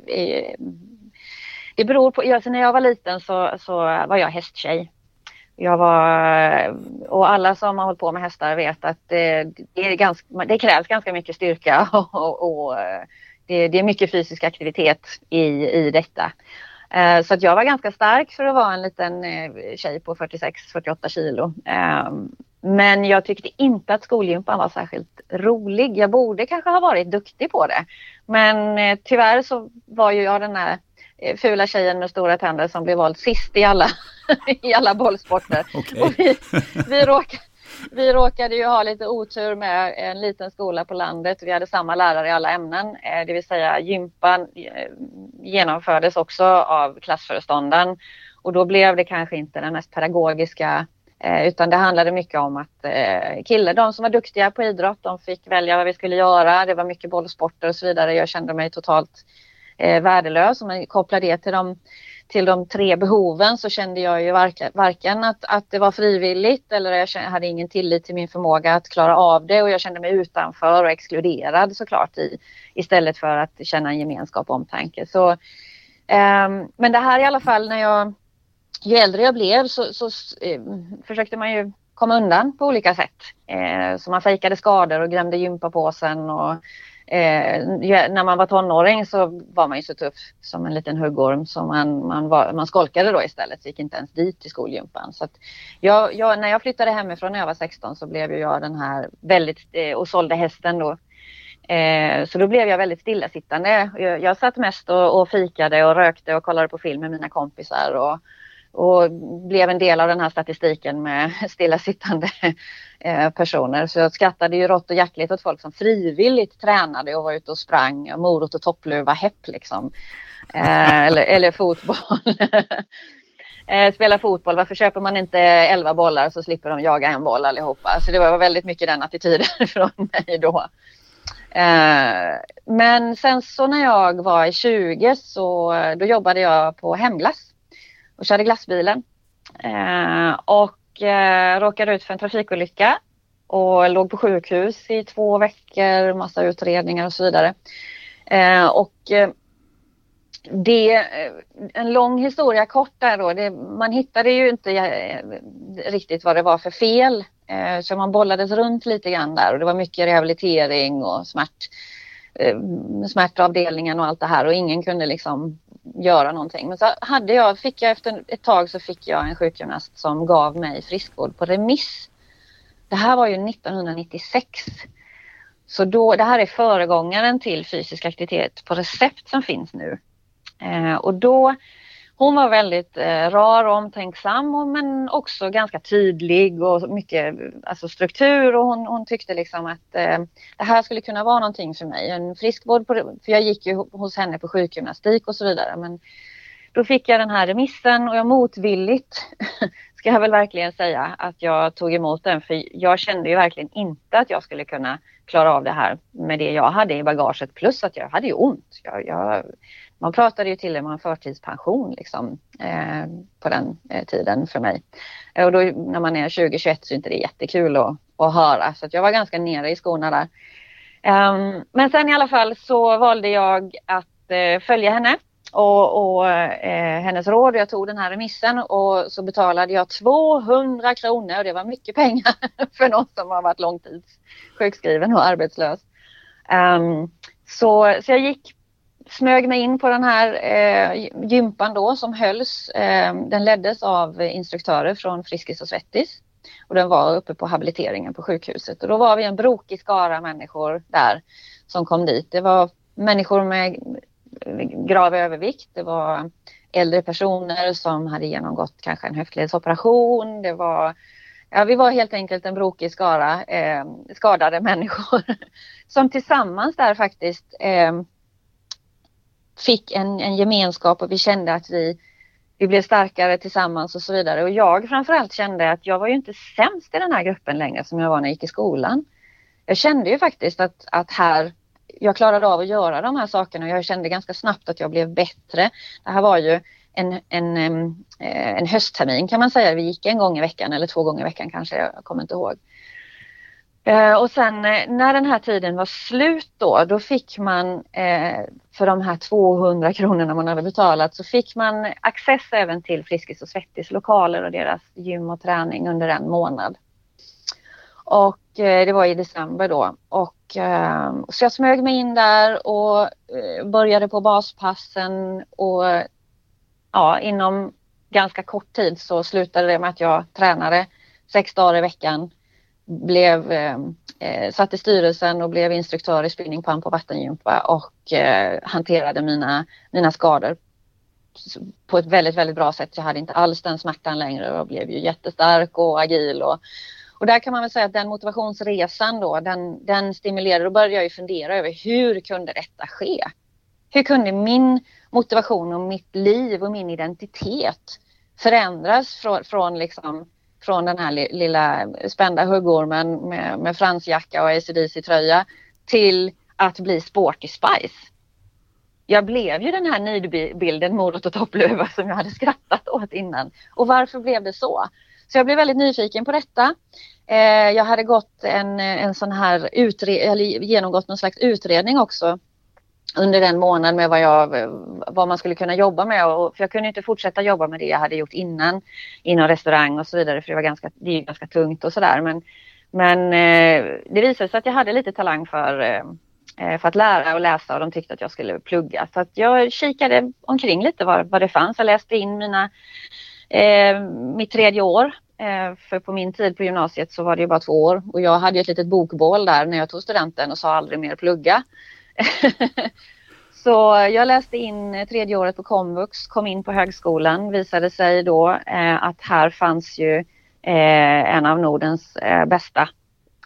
det beror på, alltså när jag var liten så, så var jag hästtjej. Jag var, och alla som har hållit på med hästar vet att det, det, är ganska, det krävs ganska mycket styrka och, och det, det, är mycket fysisk aktivitet i, i detta. Eh, så att jag var ganska stark för att vara en liten eh, tjej på 46-48 kilo. Ehm, men jag tyckte inte att skolgympan var särskilt rolig. Jag borde kanske ha varit duktig på det. Men eh, tyvärr så var ju jag den här fula tjejen med stora tänder som blev vald sist i alla, i alla bollsporter. Okay. vi, vi, råkade, vi råkade ju ha lite otur med en liten skola på landet. Vi hade samma lärare i alla ämnen, eh, det vill säga gympan eh, genomfördes också av klassföreståndaren och då blev det kanske inte den mest pedagogiska Eh, utan det handlade mycket om att eh, killar, de som var duktiga på idrott, de fick välja vad vi skulle göra. Det var mycket bollsporter och så vidare. Jag kände mig totalt eh, värdelös. Om man kopplar det till de, till de tre behoven så kände jag ju varken, varken att, att det var frivilligt eller jag kände, hade ingen tillit till min förmåga att klara av det och jag kände mig utanför och exkluderad såklart i, istället för att känna en gemenskap och omtanke. Så, eh, men det här i alla fall när jag ju äldre jag blev så, så eh, försökte man ju komma undan på olika sätt. Eh, så man fejkade skador och glömde gympapåsen och eh, när man var tonåring så var man ju så tuff som en liten huggorm så man, man, var, man skolkade då istället, så gick inte ens dit till skolgympan. Så jag, jag, när jag flyttade hemifrån när jag var 16 så blev jag den här väldigt, eh, och sålde hästen då. Eh, så då blev jag väldigt stillasittande. Jag, jag satt mest och, och fikade och rökte och kollade på film med mina kompisar och och blev en del av den här statistiken med stillasittande eh, personer. Så jag skrattade ju rått och hjärtligt åt folk som frivilligt tränade och var ute och sprang, morot och toppluva, häpp liksom. Eh, eller, eller fotboll. Eh, spela fotboll, varför köper man inte elva bollar så slipper de jaga en boll allihopa? Så det var väldigt mycket den attityden från mig då. Men sen så när jag var i 20 så då jobbade jag på Hemglass och körde glassbilen. Eh, och eh, råkade ut för en trafikolycka och låg på sjukhus i två veckor, massa utredningar och så vidare. Eh, och eh, det, eh, en lång historia kort där då, det, man hittade ju inte eh, riktigt vad det var för fel. Eh, så man bollades runt lite grann där och det var mycket rehabilitering och smärt, eh, smärtavdelningen och allt det här och ingen kunde liksom göra någonting. Men så hade jag, fick jag efter ett tag så fick jag en sjukgymnast som gav mig friskvård på remiss. Det här var ju 1996. Så då, det här är föregångaren till fysisk aktivitet på recept som finns nu. Eh, och då hon var väldigt eh, rar och omtänksam och, men också ganska tydlig och mycket alltså struktur och hon, hon tyckte liksom att eh, det här skulle kunna vara någonting för mig. En friskvård, på, för jag gick ju hos henne på sjukgymnastik och så vidare. Men då fick jag den här remissen och jag motvilligt ska jag väl verkligen säga att jag tog emot den för jag kände ju verkligen inte att jag skulle kunna klara av det här med det jag hade i bagaget plus att jag hade ju ont. Jag, jag man pratade ju till och med om förtidspension liksom, eh, på den eh, tiden för mig. Och då när man är 20-21 så är inte det jättekul att, att höra så att jag var ganska nere i skorna där. Um, men sen i alla fall så valde jag att eh, följa henne och, och eh, hennes råd. Jag tog den här remissen och så betalade jag 200 kronor och det var mycket pengar för någon som har varit långtidssjukskriven och arbetslös. Um, så, så jag gick smög mig in på den här eh, gympan då som hölls. Eh, den leddes av instruktörer från Friskis och Svettis och den var uppe på habiliteringen på sjukhuset och då var vi en brokig skara människor där som kom dit. Det var människor med grav övervikt. Det var äldre personer som hade genomgått kanske en höftledsoperation. Det var, ja, vi var helt enkelt en brokig skara eh, skadade människor som tillsammans där faktiskt eh, fick en, en gemenskap och vi kände att vi, vi blev starkare tillsammans och så vidare. Och jag framförallt kände att jag var ju inte sämst i den här gruppen längre som jag var när jag gick i skolan. Jag kände ju faktiskt att, att här, jag klarade av att göra de här sakerna och jag kände ganska snabbt att jag blev bättre. Det här var ju en, en, eh, en hösttermin kan man säga. Vi gick en gång i veckan eller två gånger i veckan kanske, jag kommer inte ihåg. Eh, och sen eh, när den här tiden var slut då, då fick man eh, för de här 200 kronorna man hade betalat så fick man access även till Friskis och Svettis lokaler och deras gym och träning under en månad. Och eh, det var i december då. Och, ehm, så jag smög mig in där och eh, började på baspassen och ja, inom ganska kort tid så slutade det med att jag tränade sex dagar i veckan blev, eh, eh, satt i styrelsen och blev instruktör i spinning, pump och vattengympa och eh, hanterade mina, mina skador på ett väldigt, väldigt bra sätt. Jag hade inte alls den smärtan längre och blev ju jättestark och agil. Och, och där kan man väl säga att den motivationsresan då, den, den stimulerade. Då började jag ju fundera över hur kunde detta ske? Hur kunde min motivation och mitt liv och min identitet förändras från, från liksom från den här lilla spända huggormen med, med fransjacka och ACDC-tröja till att bli Sporty Spice. Jag blev ju den här nidbilden morot och toppluva som jag hade skrattat åt innan. Och varför blev det så? Så jag blev väldigt nyfiken på detta. Eh, jag hade gått en, en sån här utre eller genomgått någon slags utredning också under den månaden med vad, jag, vad man skulle kunna jobba med. Och, för jag kunde inte fortsätta jobba med det jag hade gjort innan inom restaurang och så vidare för det var ganska, det är ganska tungt och sådär. Men, men eh, det visade sig att jag hade lite talang för, eh, eh, för att lära och läsa och de tyckte att jag skulle plugga. Så att jag kikade omkring lite vad, vad det fanns. Jag läste in mina, eh, mitt tredje år för på min tid på gymnasiet så var det ju bara två år och jag hade ett litet bokbål där när jag tog studenten och sa aldrig mer plugga. så jag läste in tredje året på komvux, kom in på högskolan, visade sig då eh, att här fanns ju eh, en av Nordens eh, bästa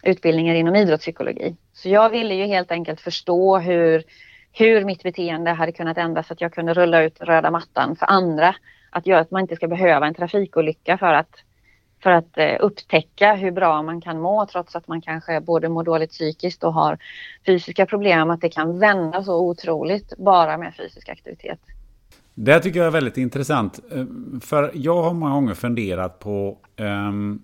utbildningar inom idrottspsykologi. Så jag ville ju helt enkelt förstå hur, hur mitt beteende hade kunnat ändras så att jag kunde rulla ut röda mattan för andra. Att göra att man inte ska behöva en trafikolycka för att för att eh, upptäcka hur bra man kan må trots att man kanske både mår dåligt psykiskt och har fysiska problem. Att det kan vända så otroligt bara med fysisk aktivitet. Det tycker jag är väldigt intressant. Eh, för jag har många gånger funderat på um,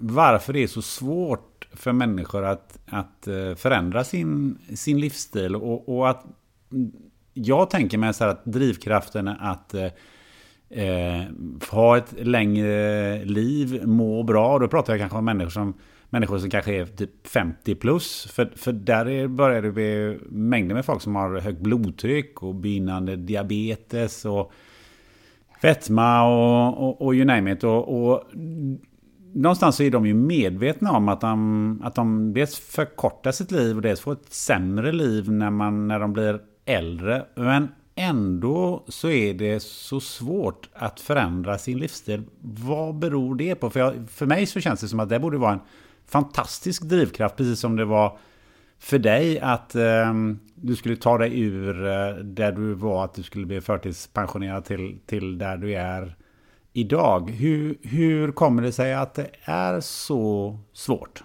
varför det är så svårt för människor att, att eh, förändra sin, sin livsstil. Och, och att mm, jag tänker mig så här att drivkraften att eh, ha ett längre liv, må bra. Då pratar jag kanske om människor som, människor som kanske är typ 50 plus. För, för där är, börjar det bli mängder med folk som har högt blodtryck och begynnande diabetes och fetma och, och, och you name it. Och, och, någonstans så är de ju medvetna om att de, att de dels förkortar sitt liv och dels får ett sämre liv när, man, när de blir äldre. Men Ändå så är det så svårt att förändra sin livsstil. Vad beror det på? För, jag, för mig så känns det som att det borde vara en fantastisk drivkraft, precis som det var för dig att eh, du skulle ta dig ur eh, där du var, att du skulle bli förtidspensionerad till, till där du är idag. Hur, hur kommer det sig att det är så svårt?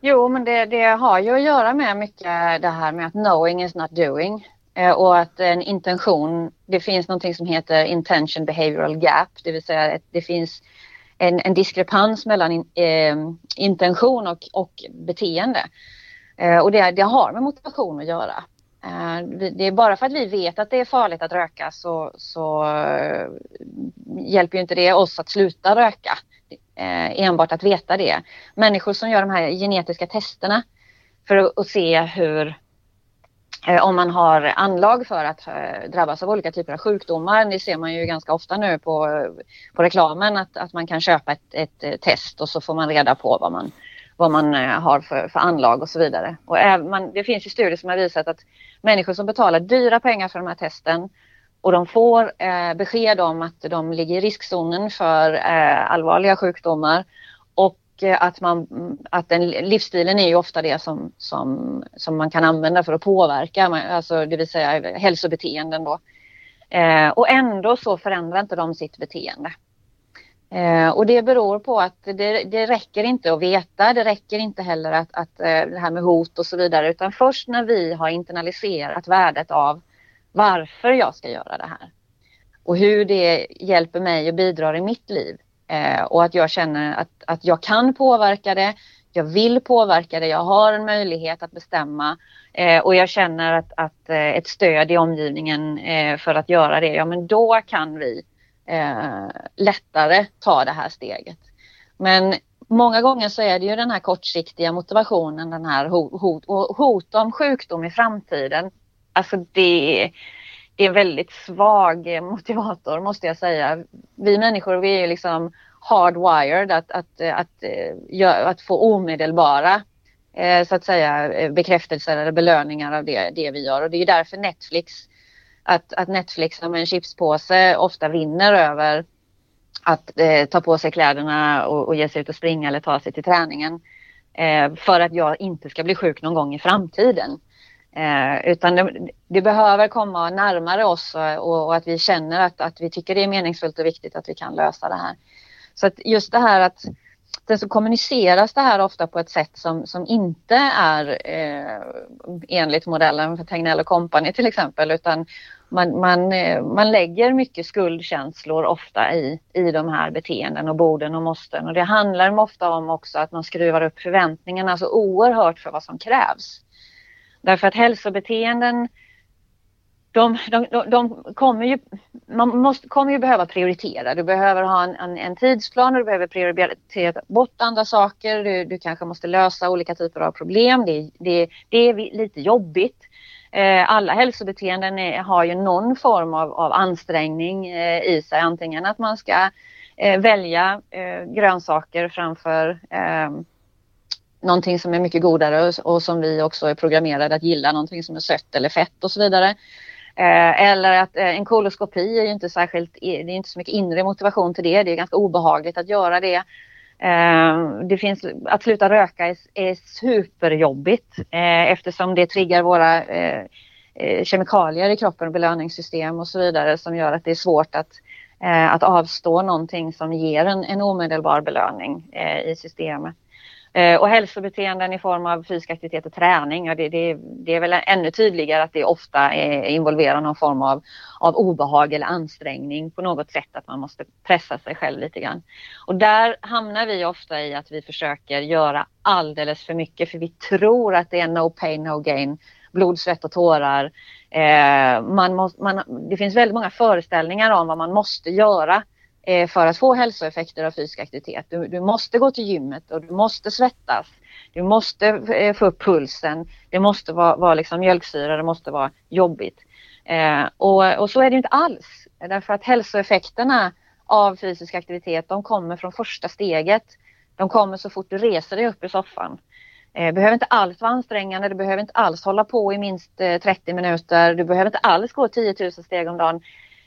Jo, men det, det, har ju att göra med mycket det här med att knowing is not doing. Eh, och att en intention, det finns någonting som heter intention behavioral gap, det vill säga att det finns en, en diskrepans mellan in, eh, intention och, och beteende. Eh, och det, det har med motivation att göra. Eh, det är bara för att vi vet att det är farligt att röka så, så eh, hjälper ju inte det oss att sluta röka. Eh, enbart att veta det. Människor som gör de här genetiska testerna för att se hur Eh, om man har anlag för att eh, drabbas av olika typer av sjukdomar. Det ser man ju ganska ofta nu på, på reklamen att, att man kan köpa ett, ett eh, test och så får man reda på vad man, vad man eh, har för, för anlag och så vidare. Och man, det finns ju studier som har visat att människor som betalar dyra pengar för de här testen och de får eh, besked om att de ligger i riskzonen för eh, allvarliga sjukdomar och Eh, att, man, att den, livsstilen är ju ofta det som, som, som man kan använda för att påverka, alltså det vill säga hälsobeteenden då. Eh, och ändå så förändrar inte de sitt beteende. Eh, och det beror på att det, det räcker inte att veta, det räcker inte heller att, att eh, det här med hot och så vidare, utan först när vi har internaliserat värdet av varför jag ska göra det här och hur det hjälper mig och bidrar i mitt liv Eh, och att jag känner att, att jag kan påverka det. Jag vill påverka det. Jag har en möjlighet att bestämma eh, och jag känner att, att eh, ett stöd i omgivningen eh, för att göra det. Ja, men då kan vi eh, lättare ta det här steget. Men många gånger så är det ju den här kortsiktiga motivationen, den här hot, hot, hot om sjukdom i framtiden. Alltså det, är en väldigt svag motivator måste jag säga. Vi människor vi är liksom hardwired att, att, att, eh, att, att få omedelbara eh, så att säga eh, bekräftelser eller belöningar av det, det vi gör och det är därför Netflix att, att Netflix som en chipspåse ofta vinner över att eh, ta på sig kläderna och, och ge sig ut och springa eller ta sig till träningen. Eh, för att jag inte ska bli sjuk någon gång i framtiden. Eh, utan det, det, behöver komma närmare oss och, och, att vi känner att, att vi tycker det är meningsfullt och viktigt att vi kan lösa det här. Så att just det här att sen så kommuniceras det här ofta på ett sätt som, som inte är eh, enligt modellen för Tegnell Company till exempel utan man, man, eh, man lägger mycket skuldkänslor ofta i, i de här beteenden och borden och måsten och det handlar ofta om också att man skruvar upp förväntningarna så oerhört för vad som krävs. Därför att hälsobeteenden de, de, de, de, kommer ju, man måste, kommer ju behöva prioritera. Du behöver ha en, en, en tidsplan och du behöver prioritera bort andra saker. Du, du kanske måste lösa olika typer av problem. Det, det, det är lite jobbigt. Eh, alla hälsobeteenden är, har ju någon form av, av ansträngning eh, i sig. Antingen att man ska eh, välja eh, grönsaker framför ehm, någonting som är mycket godare och, som vi också är programmerade att gilla, någonting som är sött eller fett och så vidare. Eh, eller att eh, en koloskopi är ju inte särskilt, det är inte så mycket inre motivation till det, det är ganska obehagligt att göra det. Eh, det finns, att sluta röka är, är superjobbigt eftersom det triggar våra kemikalier i kroppen, belöningssystem och så vidare som gör att det är svårt att, att avstå någonting som ger en, en omedelbar belöning i systemet. Eh, och hälsobeteenden i form av fysisk aktivitet och träning, och det, det, det, är väl ännu tydligare att det ofta är, involverar någon form av, av obehag eller ansträngning på något sätt, att man måste pressa sig själv lite grann. Och där hamnar vi ofta i att vi försöker göra alldeles för mycket, för vi tror att det är no pain, no gain, blod, svett och tårar. Eh, man måste, man, det finns väldigt många föreställningar om vad man måste göra Eh, för att få hälsoeffekter av fysisk aktivitet. Du, du, måste gå till gymmet och du måste svettas. Du måste eh, få upp pulsen. Det måste vara, vara liksom mjölksyra, det måste vara jobbigt. Eh, och, och, så är det inte alls. Därför att hälsoeffekterna av fysisk aktivitet de kommer från första steget. De kommer så fort du reser dig upp i soffan. Det behöver inte alls vara ansträngande, du behöver inte alls hålla på i minst eh, 30 minuter, du behöver inte alls gå 10 000 steg om dagen.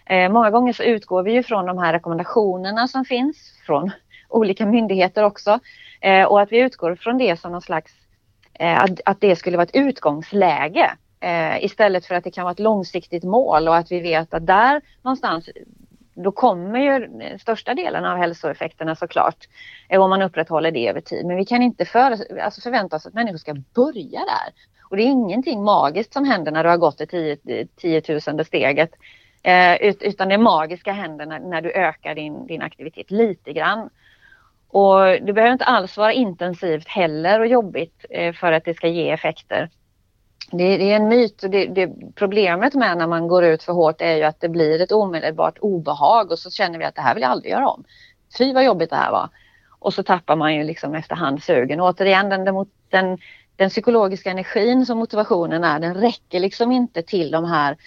Eh, många gånger så utgår vi ju från de här rekommendationerna som finns från olika myndigheter också eh, och att vi utgår från det som någon slags eh, att, att det skulle vara ett utgångsläge eh, istället för att det kan vara ett långsiktigt mål och att vi vet att där någonstans då kommer ju största delen av hälsoeffekterna såklart eh, om man upprätthåller det över tid. Men vi kan inte för, alltså förvänta oss att människor ska börja där. Och det är ingenting magiskt som händer när du har gått det 10, 10 000 steget. Eh, utan det magiska händer när, när du ökar din, din aktivitet lite grann. Och det behöver inte alls vara intensivt heller och jobbigt eh, för att det ska ge effekter. det, det är en myt och det, det, problemet med när man går ut för hårt är ju att det blir ett omedelbart obehag och så känner vi att det här vill jag aldrig göra om. Fy vad jobbigt det här var. Och så tappar man ju liksom efterhand sugen. Och återigen den, den, den psykologiska energin som motivationen är, den räcker liksom inte till de här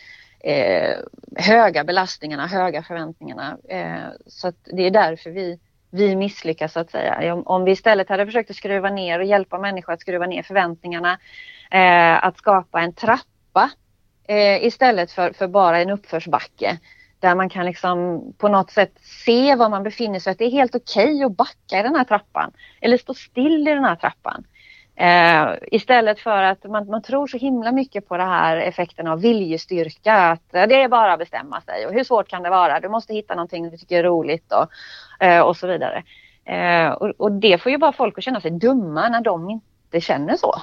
eh, höga belastningarna, höga förväntningarna. Eh, så det är därför vi, vi misslyckas så att säga. Om, om vi istället hade försökt att skruva ner och hjälpa människor att skruva ner förväntningarna, eh, att skapa en trappa eh, istället för, för bara en uppförsbacke där man kan liksom på något sätt se var man befinner sig. Att det är helt okej okay att backa i den här trappan eller stå still i den här trappan. Eh, istället för att man, man tror så himla mycket på det här effekten av viljestyrka. Att det är bara att bestämma sig och hur svårt kan det vara? Du måste hitta någonting du tycker är roligt och, eh, och så vidare. Eh, och, och, det får ju bara folk att känna sig dumma när de inte känner så.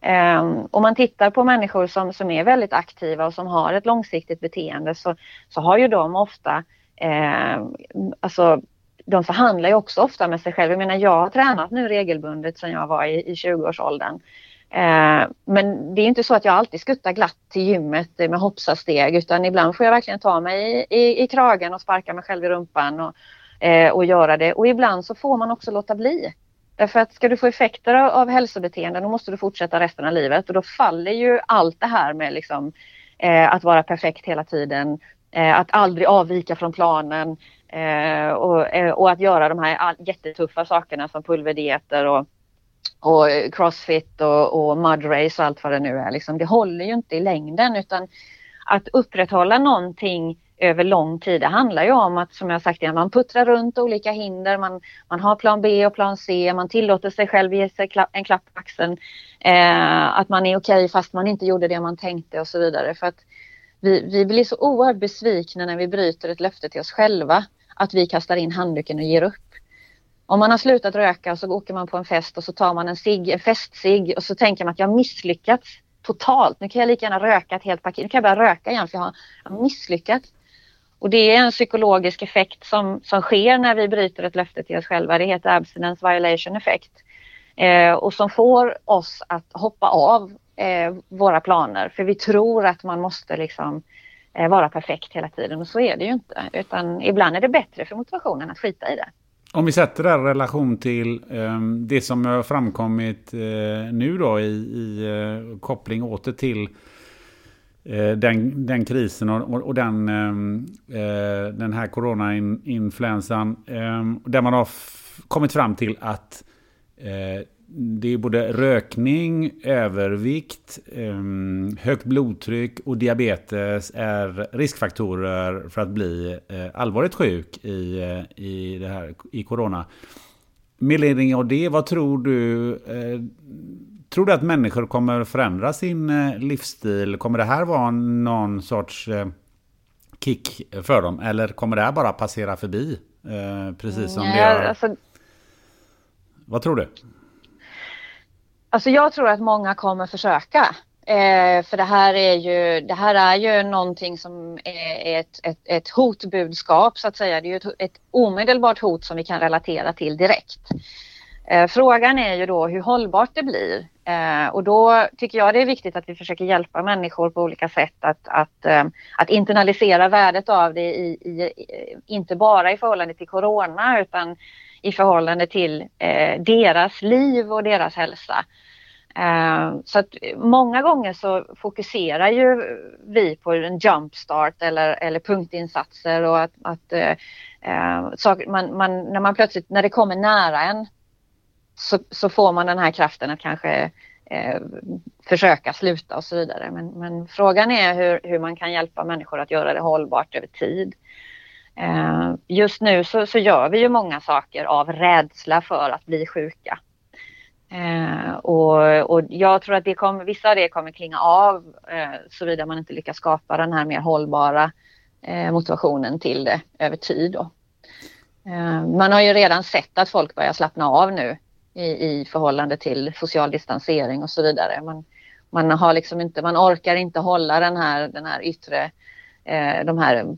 Ehm, om man tittar på människor som, som är väldigt aktiva och som har ett långsiktigt beteende så, så har ju de ofta, eh, alltså de förhandlar ju också ofta med sig själva. Jag menar jag har tränat nu regelbundet sedan jag var i, i 20-årsåldern. Eh, men det är inte så att jag alltid skuttar glatt till gymmet med hoppsasteg utan ibland får jag verkligen ta mig i, i, i kragen och sparka mig själv i rumpan och, eh, och göra det. Och ibland så får man också låta bli. Därför att ska du få effekter av, av hälsobeteenden då måste du fortsätta resten av livet och då faller ju allt det här med liksom, eh, att vara perfekt hela tiden, eh, att aldrig avvika från planen eh, och, eh, och, att göra de här jättetuffa sakerna som pulverdieter och, och crossfit och, och mudrace och allt vad det nu är. Liksom, det håller ju inte i längden utan att upprätthålla någonting över lång tid. Det handlar ju om att, som jag sagt innan, man puttrar runt olika hinder, man, man har plan B och plan C, man tillåter sig själv ge sig en klapp på axeln, eh, att man är okej okay fast man inte gjorde det man tänkte och så vidare. För att vi, vi blir så oerhört besvikna när vi bryter ett löfte till oss själva, att vi kastar in handduken och ger upp. Om man har slutat röka och så åker man på en fest och så tar man en, cig, en festsig och så tänker man att jag misslyckats totalt. Nu kan jag lika gärna röka ett helt paket. Nu kan jag börja röka igen för jag har misslyckats. Och det är en psykologisk effekt som, som sker när vi bryter ett löfte till oss själva. Det heter abstinence violation effect. Eh, och som får oss att hoppa av eh, våra planer för vi tror att man måste liksom eh, vara perfekt hela tiden och så är det ju inte. Utan ibland är det bättre för motivationen att skita i det. Om vi sätter det här i relation till eh, det som har framkommit eh, nu då i, i eh, koppling åter till eh, den, den krisen och, och den, eh, eh, den här coronainfluensan. Eh, där man har kommit fram till att eh, det är både rökning, övervikt, ehm, högt blodtryck och diabetes är riskfaktorer för att bli allvarligt sjuk i, i, det här, i corona. Med ledning av det, vad tror du Tror du att människor kommer förändra sin eh, livsstil? Kommer det här vara någon sorts eh, kick för dem? Eller kommer det här bara passera förbi? Eh, precis som Nej, det har... Alltså, Vad tror du? Alltså jag tror att många kommer försöka. Eh, för det här är ju, det här är ju någonting som är ett, ett, ett hotbudskap så att säga. Det är ju ett, ett omedelbart hot som vi kan relatera till direkt. Eh, frågan är ju då hur hållbart det blir. Eh, och då tycker jag det är viktigt att vi försöker hjälpa människor på olika sätt att, att, eh, att internalisera värdet av det i, i, inte bara i förhållande till corona utan i förhållande till eh, deras liv och deras hälsa. Eh, så att många gånger så fokuserar ju vi på en jumpstart eller, eller punktinsatser och att, att eh, eh så man, man, när man plötsligt, när det kommer nära en så, så får man den här kraften att kanske eh, försöka sluta och så vidare. Men, men frågan är hur, hur, man kan hjälpa människor att göra det hållbart över tid. Eh, just nu så, så, gör vi ju många saker av rädsla för att bli sjuka. Eh, och, och, jag tror att det kommer, vissa av det kommer klinga av eh, såvida man inte lyckas skapa den här mer hållbara eh, motivationen till det över tid. Då. Eh, man har ju redan sett att folk börjar slappna av nu i, i förhållande till social distansering och så vidare. Man, man, har liksom inte, man orkar inte hålla den här, den här yttre Eh, de här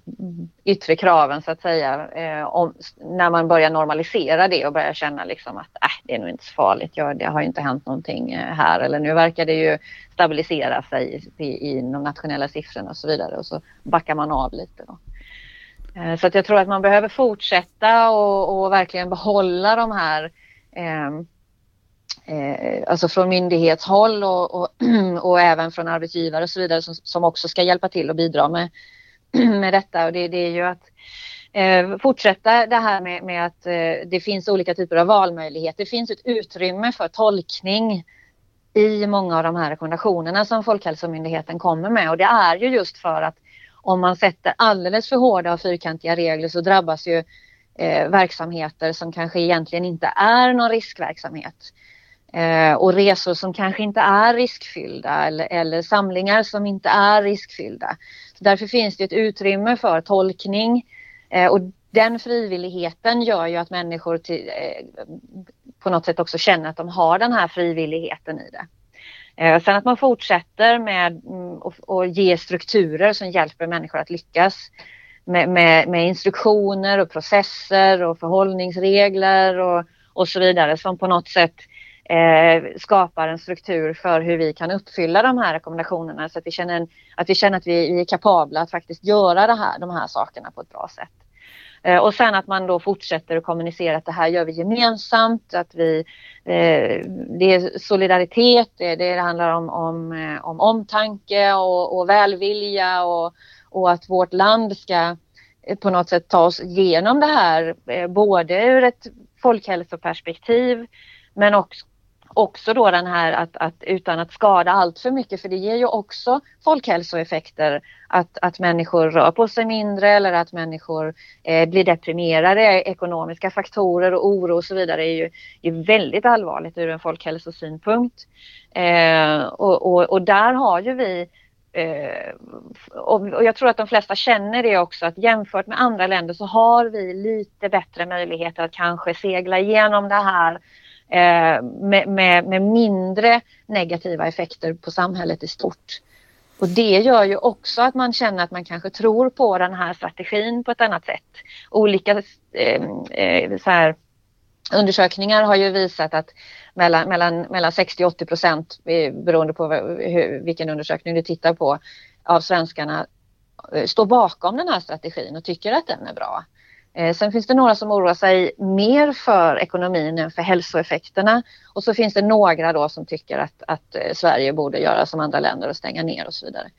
yttre kraven så att säga. Eh, om, när man börjar normalisera det och börjar känna liksom att äh, det är nog inte så farligt, ja, det har ju inte hänt någonting eh, här eller nu verkar det ju stabilisera sig i, i, de nationella siffrorna och så vidare och så backar man av lite. Då. Så att jag tror att man behöver fortsätta och, och verkligen behålla de här eh, eh, alltså från myndighetshåll och, och, och, även från arbetsgivare och så vidare som, som också ska hjälpa till och bidra med, med detta. Och det, det är ju att eh, fortsätta det här med, med att eh, det finns olika typer av valmöjligheter. Det finns ett utrymme för tolkning i många av de här rekommendationerna som Folkhälsomyndigheten kommer med och det är ju just för att om man sätter alldeles för hårda och fyrkantiga regler så drabbas ju eh, verksamheter som kanske egentligen inte är någon riskverksamhet. Eh, och resor som kanske inte är riskfyllda eller, eller samlingar som inte är riskfyllda. Därför finns det ett utrymme för tolkning eh, och den frivilligheten gör ju att människor till, eh, på något sätt också känner att de har den här frivilligheten i det. Eh, sen att man fortsätter med mm, att ge strukturer som hjälper människor att lyckas med, med, med instruktioner och processer och förhållningsregler och, och så vidare som på något sätt eh, skapar en struktur för hur vi kan uppfylla de här rekommendationerna så att vi känner, att vi, känner att vi är kapabla att faktiskt göra det här, de här sakerna på ett bra sätt. Eh, och sen att man då fortsätter att kommunicera att det här gör vi gemensamt, att vi, eh, det är solidaritet, det, det handlar om, om, eh, om omtanke och, och välvilja och, och att vårt land ska eh, på något sätt ta oss igenom det här, eh, både ur ett folkhälsoperspektiv men också också då den här att, att utan att skada allt för mycket för det ger ju också folkhälsoeffekter att, att människor rör på sig mindre eller att människor eh, blir deprimerade. Ekonomiska faktorer och oro och så vidare är ju, är väldigt allvarligt ur en folkhälsosynpunkt. Eh, och, och, och där har ju vi eh, och jag tror att de flesta känner det också att jämfört med andra länder så har vi lite bättre möjligheter att kanske segla igenom det här Eh, med, med, med, mindre negativa effekter på samhället i stort. Och det gör ju också att man känner att man kanske tror på den här strategin på ett annat sätt. Olika eh, eh så här, undersökningar har ju visat att mellan, mellan, mellan 60 och 80 procent, eh, beroende på hur, vilken undersökning du tittar på, av svenskarna eh, står bakom den här strategin och tycker att den är bra. Eh, sen finns det några som oroar sig mer för ekonomin än för hälsoeffekterna. Och så finns det några då som tycker att, att eh, Sverige borde göra som andra länder och stänga ner och så vidare.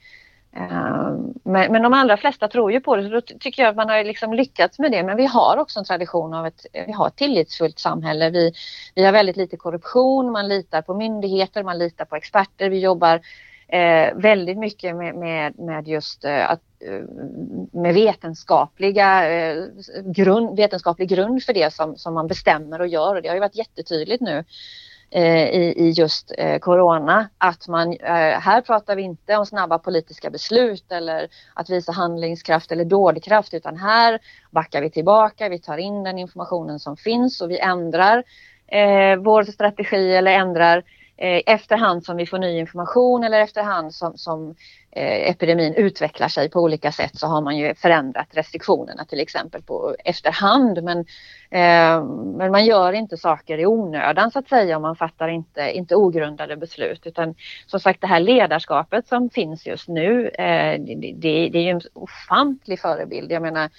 Eh, men, men de allra flesta tror ju på det, så då tycker jag att man har liksom lyckats med det. Men vi har också en tradition av ett, vi har ett tillitsfullt samhälle. Vi, vi har väldigt lite korruption, man litar på myndigheter, man litar på experter. Vi jobbar eh, väldigt mycket med, med, med just eh, att eh, med vetenskapliga, eh, grund, vetenskaplig grund för det som, som man bestämmer och gör. Och det har ju varit jättetydligt nu eh, i, i just eh, corona att man, eh, här pratar vi inte om snabba politiska beslut eller att visa handlingskraft eller dådkraft utan här backar vi tillbaka, vi tar in den informationen som finns och vi ändrar eh, vår strategi eller ändrar Eh, efterhand som vi får ny information eller efterhand som, som Eh, epidemin utvecklar sig på olika sätt så har man ju förändrat restriktionerna till exempel på efterhand. Men, eh, men man gör inte saker i onödan så att säga och man fattar inte, inte ogrundade beslut utan som sagt det här ledarskapet som finns just nu eh, det, det, det är ju en ofantlig förebild. Jag menar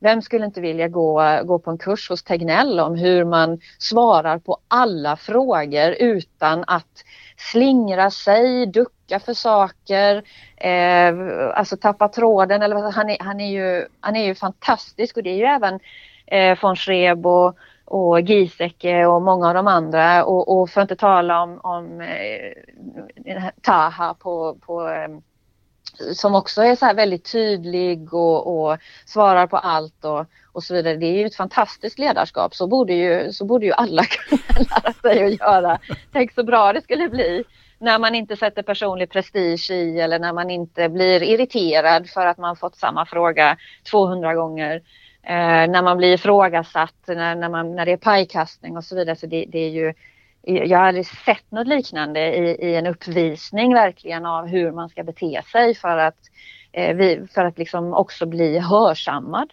vem skulle inte vilja gå, gå på en kurs hos Tegnell om hur man svarar på alla frågor utan att slingra sig, ducka för saker, eh, alltså tappa tråden. Eller, han, är, han, är ju, han är ju fantastisk och det är ju även eh, von Schreb och, och Giesecke och många av de andra och, och för att inte tala om, om eh, Taha på, på eh, som också är så här väldigt tydlig och, och svarar på allt och, och så vidare. Det är ju ett fantastiskt ledarskap. Så borde ju, så borde ju alla kunna lära sig att göra. Tänk så bra det skulle bli när man inte sätter personlig prestige i eller när man inte blir irriterad för att man fått samma fråga 200 gånger. Eh, när man blir ifrågasatt, när, när, man, när det är pajkastning och så vidare. Så det, det är ju jag har aldrig sett något liknande i, i, en uppvisning verkligen av hur man ska bete sig för att eh, vi, för att liksom också bli hörsammad.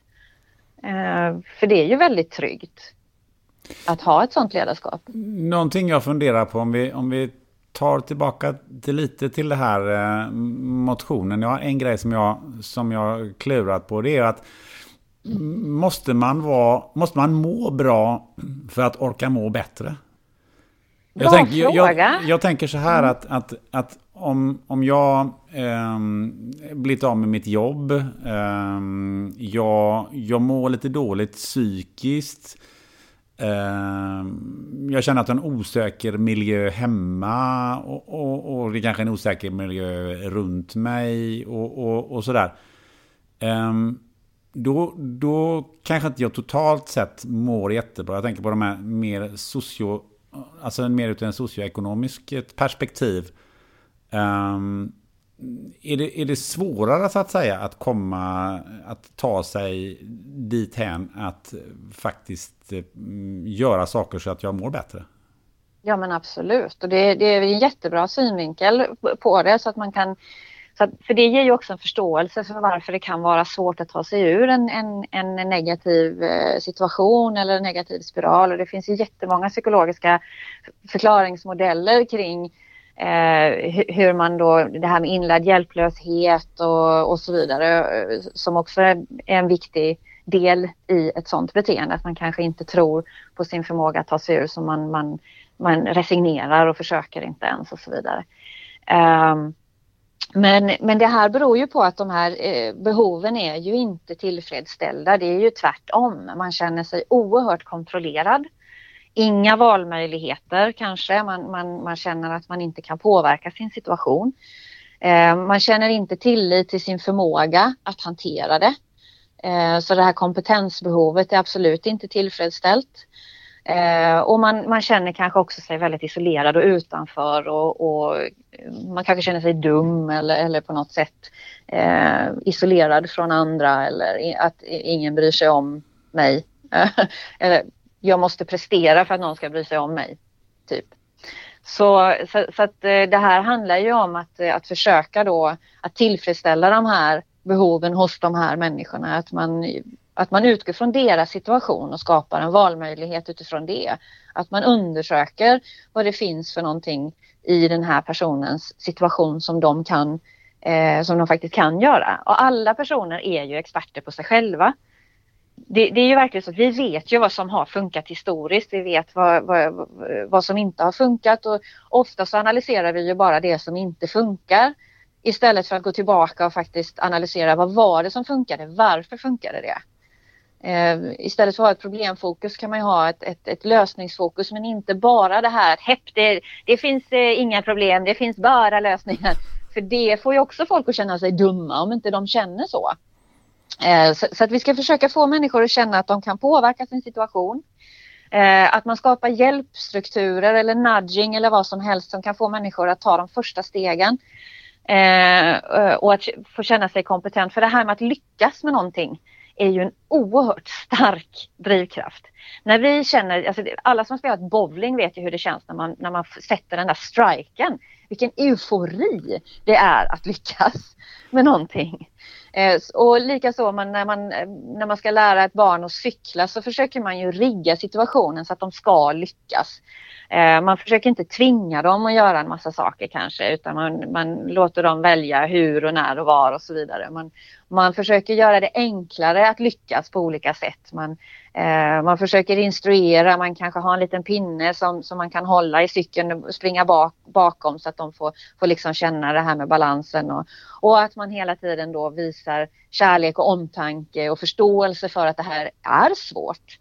Eh, för det är ju väldigt tryggt att ha ett sånt ledarskap. Någonting jag funderar på om vi, om vi tar tillbaka till lite till det här eh, motionen. Jag har en grej som jag, som jag klurat på. Det är att måste man, vara, måste man må bra för att orka må bättre? Jag, tänk, jag, jag, jag, tänker så här att, att, att om, om jag eh, blivit av med mitt jobb, eh, jag, jag mår lite dåligt psykiskt, eh, jag känner att det är en osäker miljö hemma och, och, och det är kanske en osäker miljö runt mig och, och, och sådär. Um, då, då kanske inte jag totalt sett mår jättebra. Jag tänker på de här mer socio... Alltså mer utifrån en socioekonomisk perspektiv. Um, är, det, är det svårare så att säga att komma, att ta sig dithän att faktiskt eh, göra saker så att jag mår bättre? Ja men absolut och det, det är en jättebra synvinkel på det så att man kan så för det ger ju också en förståelse för varför det kan vara svårt att ta sig ur en, en, en negativ eh, situation eller en negativ spiral. Och det finns ju jättemånga psykologiska förklaringsmodeller kring eh, hur man då, det här med inlärd hjälplöshet och, och så vidare, eh, som också är en viktig del i ett sådant beteende. Att man kanske inte tror på sin förmåga att ta sig ur så man, man, man resignerar och försöker inte ens och så vidare. Um, men, men det här beror ju på att de här eh, behoven är ju inte tillfredsställda. Det är ju tvärtom. Man känner sig oerhört kontrollerad. Inga valmöjligheter kanske. Man, man, man känner att man inte kan påverka sin situation. Eh, man känner inte tillit till sin förmåga att hantera det. Eh, så det här kompetensbehovet är absolut inte tillfredsställt. Eh, och man, man känner kanske också sig väldigt isolerad och utanför och, och eh, man kanske känner sig dum eller, eller på något sätt eh, isolerad från andra eller att ingen bryr sig om mig. eller jag måste prestera för att någon ska bry sig om mig. Typ. Så, så, så, att eh, det här handlar ju om att, eh, att försöka då att tillfredsställa de här behoven hos de här människorna. Att man att man utgår från deras situation och skapar en valmöjlighet utifrån det. Att man undersöker vad det finns för någonting i den här personens situation som de kan eh, som de faktiskt kan göra. Och alla personer är ju experter på sig själva. Det, det, är ju verkligen så att vi vet ju vad som har funkat historiskt. Vi vet vad, vad, vad som inte har funkat och ofta så analyserar vi ju bara det som inte funkar istället för att gå tillbaka och faktiskt analysera vad var det som funkade? Varför funkade det? Eh, istället för att ha ett problemfokus kan man ha ett, ett, ett, lösningsfokus men inte bara det här hepp, det, det finns eh, inga problem, det finns bara lösningar. För det får ju också folk att känna sig dumma om inte de känner så. Eh, så, så, att vi ska försöka få människor att känna att de kan påverka sin situation. Att man skapar hjälpstrukturer eller nudging eller vad som helst som kan få människor att ta de första stegen. Och att få känna sig kompetent. För det här med att lyckas med någonting är ju en oerhört stark drivkraft. När vi känner, alltså alla som spelat bowling vet ju hur det känns när man, när man sätter den där striken. Vilken eufori det är att lyckas med någonting. Eh, och likaså man, när, man, eh, när man ska lära ett barn att cykla så försöker man ju rigga situationen så att de ska lyckas. Eh, man försöker inte tvinga dem att göra en massa saker kanske utan man, man låter dem välja hur och när och var och så vidare. Man, man försöker göra det enklare att lyckas på olika sätt. Man, Eh, man försöker instruera, man kanske har en liten pinne som, som man kan hålla i cykeln och springa bak, bakom så att de får, får liksom känna det här med balansen och, och att man hela tiden då visar kärlek och omtanke och förståelse för att det här är svårt.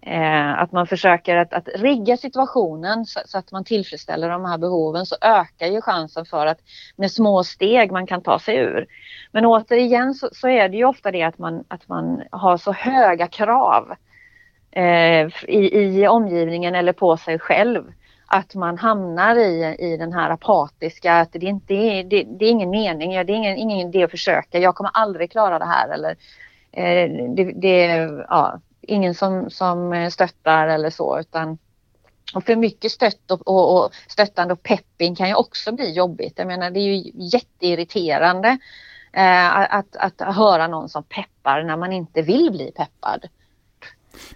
Eh, att man försöker att, att rigga situationen så, så, att man tillfredsställer de här behoven så ökar ju chansen för att med små steg man kan ta sig ur. Men återigen så, så är det ju ofta det att man, att man har så höga krav eh, Eh, i, i omgivningen eller på sig själv att man hamnar i, i den här apatiska, att det, inte är, det, det är ingen mening, det är ingen, ingen idé att försöka, jag kommer aldrig klara det här eller eh, det, det, är ja, ingen som, som stöttar eller så utan och för mycket stött och, och, och, stöttande och pepping kan ju också bli jobbigt. Jag menar det är ju jätteirriterande Eh, att, att höra någon som peppar när man inte vill bli peppad.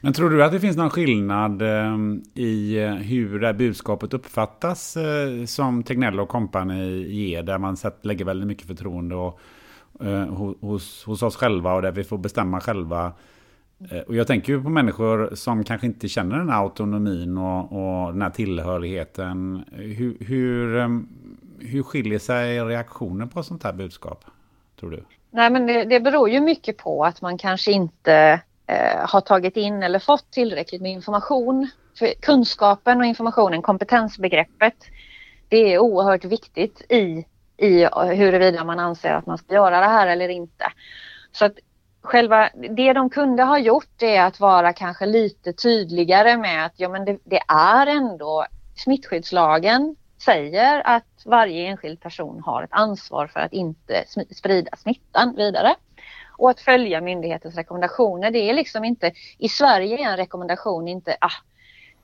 Men tror du att det finns någon skillnad ehm, i eh, hur det budskapet uppfattas eh, som Tegnell och kompani ger, där man lägger väldigt mycket förtroende och, eh, hos, hos oss själva och där vi får bestämma själva. Eh, och jag tänker ju på människor som kanske inte känner den här autonomin och, och den här tillhörigheten. Hur, hur, ehm, hur skiljer sig reaktionen på sånt här budskap, tror du? Nej, men det, det beror ju mycket på att man kanske inte eh, har tagit in eller fått tillräckligt med information. För kunskapen och informationen, kompetensbegreppet, det är oerhört viktigt i, i huruvida man anser att man ska göra det här eller inte. Så att själva, det de kunde ha gjort är att vara kanske lite tydligare med att ja, men det, det är ändå smittskyddslagen säger att varje enskild person har ett ansvar för att inte sprida smittan vidare och att följa myndighetens rekommendationer. Det är liksom inte, i Sverige är en rekommendation inte ah,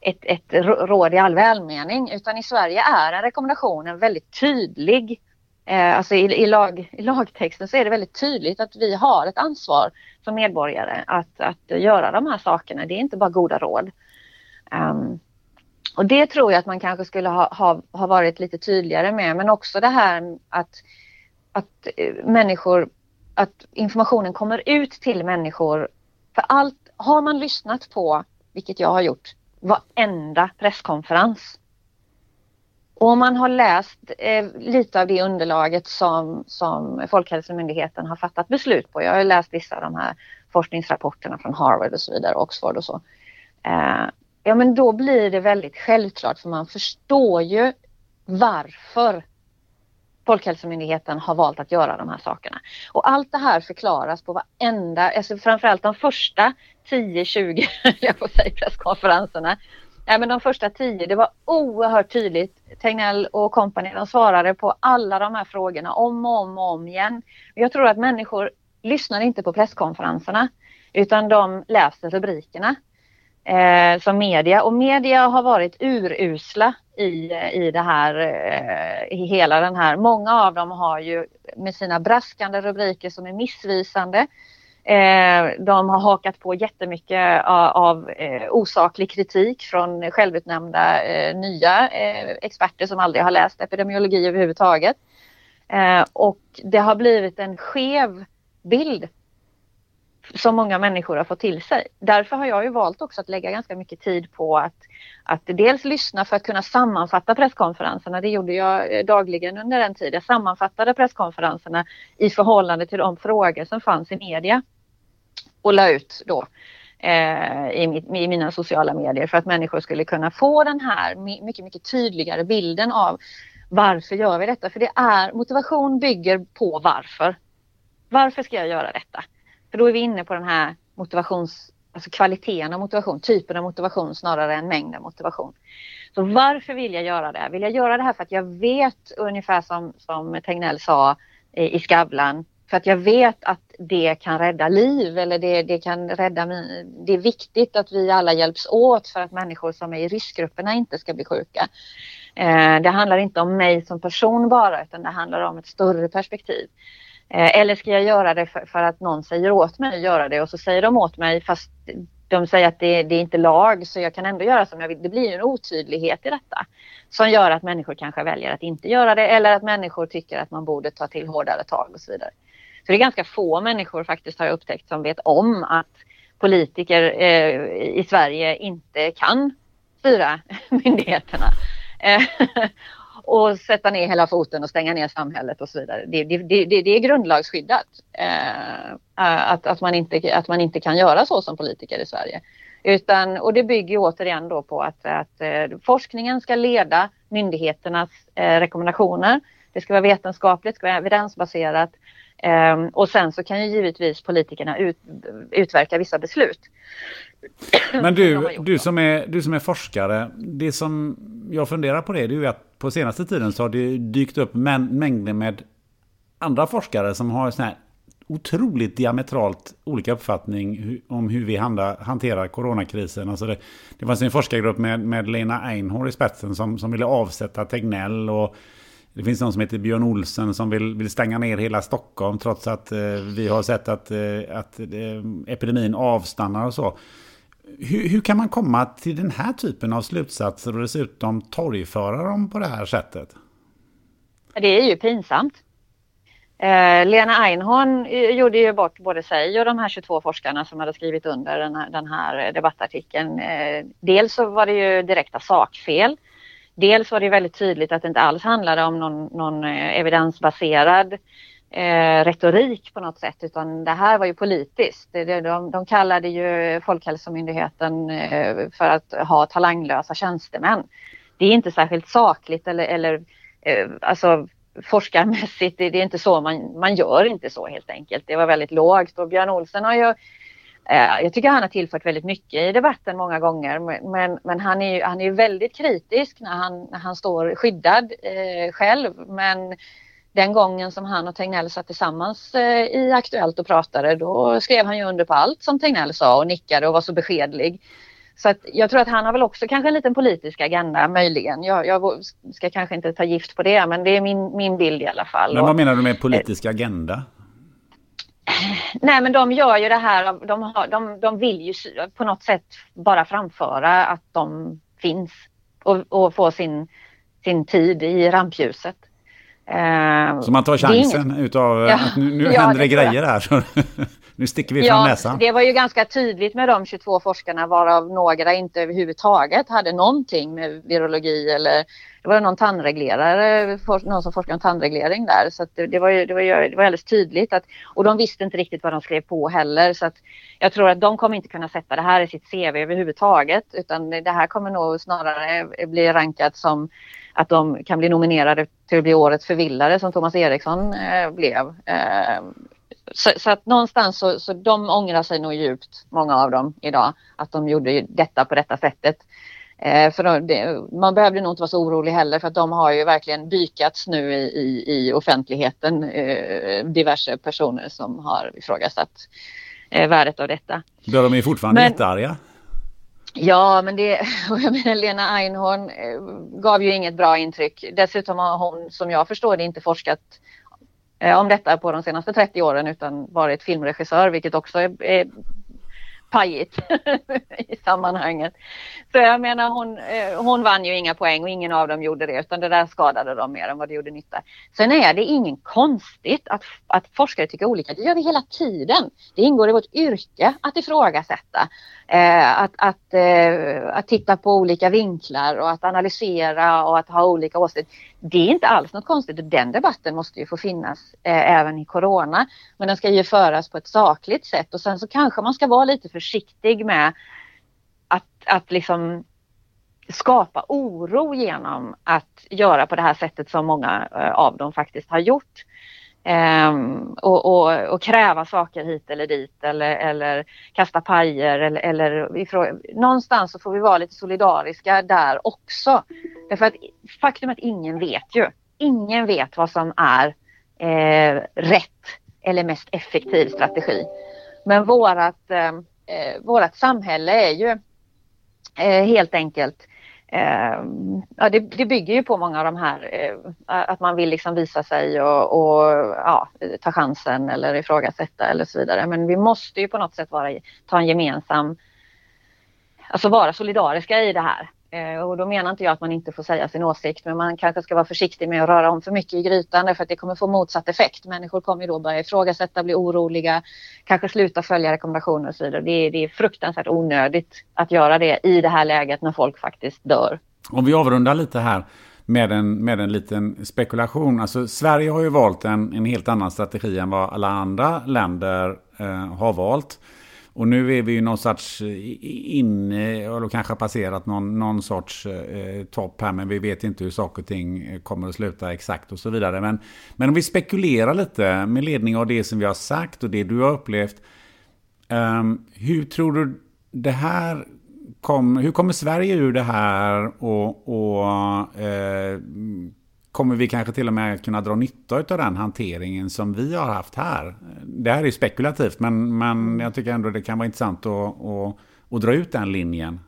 ett, ett råd i all välmening utan i Sverige är en rekommendation en väldigt tydlig eh, Alltså i, i, lag, i lagtexten så är det väldigt tydligt att vi har ett ansvar som medborgare att, att göra de här sakerna. Det är inte bara goda råd. Um, och det tror jag att man kanske skulle ha, ha, ha varit lite tydligare med men också det här att, att eh, människor att informationen kommer ut till människor. För allt, har man lyssnat på, vilket jag har gjort, varenda presskonferens och om man har läst eh, lite av det underlaget som, som Folkhälsomyndigheten har fattat beslut på. Jag har läst vissa av de här forskningsrapporterna från Harvard och så vidare, Oxford och så. Eh, ja men då blir det väldigt självklart för man förstår ju varför Folkhälsomyndigheten har valt att göra de här sakerna. Och allt det här förklaras på varenda, alltså framförallt de första 10-20 jag får säga, presskonferenserna. Nej men de första 10, det var oerhört tydligt. Tegnell och kompani, de svarade på alla de här frågorna om och om och om igen. Jag tror att människor lyssnar inte på presskonferenserna utan de läser rubrikerna eh, som media och media har varit urusla i, i det här, eh, i hela den här. Många av dem har ju med sina braskande rubriker som är missvisande. Eh, de har hakat på jättemycket av, av eh, osaklig kritik från självutnämnda eh, nya eh, experter som aldrig har läst epidemiologi överhuvudtaget. Eh, och det har blivit en skev bild som många människor har fått till sig. Därför har jag ju valt också att lägga ganska mycket tid på att, att dels lyssna för att kunna sammanfatta presskonferenserna. Det gjorde jag eh, dagligen under den tiden. Jag sammanfattade presskonferenserna i förhållande till de frågor som fanns i media och la ut då eh, i, i, mina sociala medier för att människor skulle kunna få den här mycket, mycket tydligare bilden av varför gör vi detta? För det är motivation bygger på varför. Varför ska jag göra detta? För då är vi inne på den här motivations, alltså kvaliteten av motivation, typen av motivation snarare än mängden motivation. Så varför vill jag göra det? Vill jag göra det här för att jag vet ungefär som, som Tegnell sa i, Skavlan, för att jag vet att det kan rädda liv eller det, det kan rädda mig. Det är viktigt att vi alla hjälps åt för att människor som är i riskgrupperna inte ska bli sjuka. Eh, det handlar inte om mig som person bara utan det handlar om ett större perspektiv. Eh, eller ska jag göra det för, för, att någon säger åt mig att göra det och så säger de åt mig fast de säger att det, det, är inte lag så jag kan ändå göra som jag vill. Det blir en otydlighet i detta som gör att människor kanske väljer att inte göra det eller att människor tycker att man borde ta till hårdare tag och så vidare. Så det är ganska få människor faktiskt har jag upptäckt som vet om att politiker eh, i Sverige inte kan styra myndigheterna. Eh, och sätta ner hela foten och stänga ner samhället och så vidare. Det, det, det, det är grundlagsskyddat eh, att, att, man inte, att man inte kan göra så som politiker i Sverige. Utan, och det bygger återigen då på att, att eh, forskningen ska leda myndigheternas eh, rekommendationer. Det ska vara vetenskapligt, ska vara evidensbaserat Um, och sen så kan ju givetvis politikerna ut, utverka vissa beslut. Men du, du, som är, du som är forskare, det som jag funderar på det, det är ju att på senaste tiden så har det dykt upp mängder med andra forskare som har sån här otroligt diametralt olika uppfattning om hur vi hanterar coronakrisen. Alltså det, det fanns en forskargrupp med, med Lena Einhorn i spetsen som, som ville avsätta Tegnell och Det finns någon som heter Björn Olsen som vill, vill stänga ner hela Stockholm trots att eh, vi har sett att, eh, att eh, epidemin avstannar och så. Hur, hur, kan man komma till den här typen av slutsatser och dessutom torgföra dem på det här sättet? Det är ju pinsamt. Eh, Lena Einhorn eh, gjorde ju bort både sig och de här 22 forskarna som hade skrivit under den här, den här debattartikeln. Eh, dels så var det ju direkta sakfel. Dels var det väldigt tydligt att det inte alls handlade om någon, någon eh, evidensbaserad eh, retorik på något sätt utan det här var ju politiskt. De, de, de kallade ju Folkhälsomyndigheten eh, för att ha talanglösa tjänstemän. Det är inte särskilt sakligt eller, eller eh, alltså forskarmässigt, det, det är inte så man, man gör inte så helt enkelt. Det var väldigt lågt och Björn Olsen har ju eh, jag tycker han har tillfört väldigt mycket i debatten många gånger men, men han är ju han är väldigt kritisk när han, när han står skyddad eh, själv. Men den gången som han och Tegnell satt tillsammans eh, i Aktuellt och pratade då skrev han ju under på allt som Tegnell sa och nickade och var så beskedlig. Så att jag tror att han har väl också kanske en liten politisk agenda möjligen. Jag, jag, ska kanske inte ta gift på det men det är min, min bild i alla fall. Men vad menar du med politisk agenda? Nej men de gör ju det här, de, har, de, de vill ju på något sätt bara framföra att de finns och, och få sin, sin tid i rampljuset. Uh, så man tar chansen inget... utav ja, att nu, nu ja, händer det, grejer här. Nu sticker vi ja, näsan. Det var ju ganska tydligt med de 22 forskarna varav några inte överhuvudtaget hade någonting med virologi eller det var någon tandreglerare, någon som forskade om tandreglering där. Så det, det, var ju, det, var ju, det var alldeles tydligt att, och de visste inte riktigt vad de skrev på heller. Så att jag tror att de kommer inte kunna sätta det här i sitt CV överhuvudtaget utan det här kommer nog snarare bli rankat som att de kan bli nominerade till att bli årets förvillare som Thomas Eriksson eh, blev. Eh, så, så, att någonstans så, så de ångrar sig nog djupt, många av dem idag, att de gjorde detta på detta sättet. Eh, för det, man behövde nog inte vara så orolig heller för att de har ju verkligen bykats nu i, i, i offentligheten, eh, diverse personer som har ifrågasatt eh, värdet av detta. Ja, de är fortfarande men, jättearga. Ja, men det, jag menar Lena Einhorn eh, gav ju inget bra intryck. Dessutom har hon, som jag förstår det, inte forskat eh, om detta på de senaste 30 åren utan varit filmregissör vilket också är, är pajigt i sammanhanget. Så jag menar hon, eh, hon vann ju inga poäng och ingen av dem gjorde det utan det där skadade dem mer än vad det gjorde nytta. Sen är det ingen konstigt att, att forskare tycker olika. Det gör vi hela tiden. Det ingår i vårt yrke att ifrågasätta. Eh, att, att, eh, att titta på olika vinklar och att analysera och att ha olika åsikter. Det är inte alls något konstigt och den debatten måste ju få finnas eh, även i corona. Men den ska ju föras på ett sakligt sätt och sen så kanske man ska vara lite försiktig med att, att liksom skapa oro genom att göra på det här sättet som många eh, av dem faktiskt har gjort. Um, och, och, och, kräva saker hit eller dit eller, eller kasta pajer eller, eller ifrån, någonstans så får vi vara lite solidariska där också. Därför att faktum är att ingen vet ju. Ingen vet vad som är eh, rätt eller mest effektiv strategi. Men vårat, ehm, eh, vårat samhälle är ju eh, helt enkelt Ehm, ja, det, det, bygger ju på många av de här, eh, att man vill liksom visa sig och, och ja, ta chansen eller ifrågasätta eller så vidare. Men vi måste ju på något sätt vara, ta en gemensam, alltså vara solidariska i det här. Eh, och då menar inte jag att man inte får säga sin åsikt men man kanske ska vara försiktig med att röra om för mycket i grytan därför att det kommer få motsatt effekt. Människor kommer då börja ifrågasätta, bli oroliga, kanske sluta följa rekommendationer och så vidare. Det är, det är fruktansvärt onödigt att göra det i det här läget när folk faktiskt dör. Om vi avrundar lite här med en, med en liten spekulation. Alltså, Sverige har ju valt en, en helt annan strategi än vad alla andra länder eh, har valt. Och nu är vi ju någon sorts eh, inne, eller kanske passerat någon, någon sorts eh, topp här, men vi vet inte hur saker och ting eh, kommer att sluta exakt och så vidare. Men, men om vi spekulerar lite med ledning av det som vi har sagt och det du har upplevt. Um, hur tror du det här kom, hur kommer Sverige ur det här och, och eh, kommer vi kanske till och med kunna dra nytta av den hanteringen som vi har haft här. Det här är spekulativt, men, men jag tycker ändå det kan vara intressant att, att, att dra ut den linjen.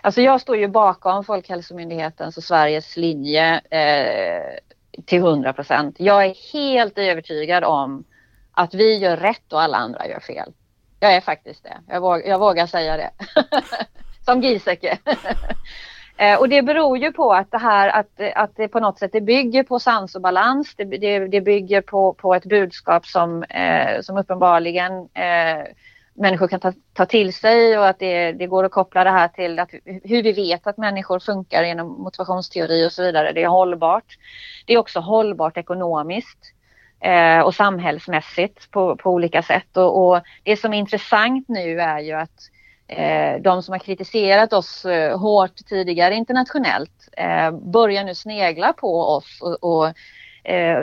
Alltså jag står ju bakom Folkhälsomyndighetens och Sveriges linje eh, till 100 procent. Jag är helt övertygad om att vi gör rätt och alla andra gör fel. Jag är faktiskt det. Jag, våg, jag vågar säga det. Som Giesecke. Eh, och det beror ju på att det här att, att det på något sätt det bygger på sans och balans. Det, det, det bygger på, på ett budskap som, eh, som uppenbarligen eh, människor kan ta, ta till sig och att det, det, går att koppla det här till att, hur vi vet att människor funkar genom motivationsteori och så vidare. Det är hållbart. Det är också hållbart ekonomiskt eh, och samhällsmässigt på, på olika sätt. Och, och, det som är intressant nu är ju att Eh, de som har kritiserat oss eh, hårt tidigare internationellt eh, börjar nu snegla på oss och, och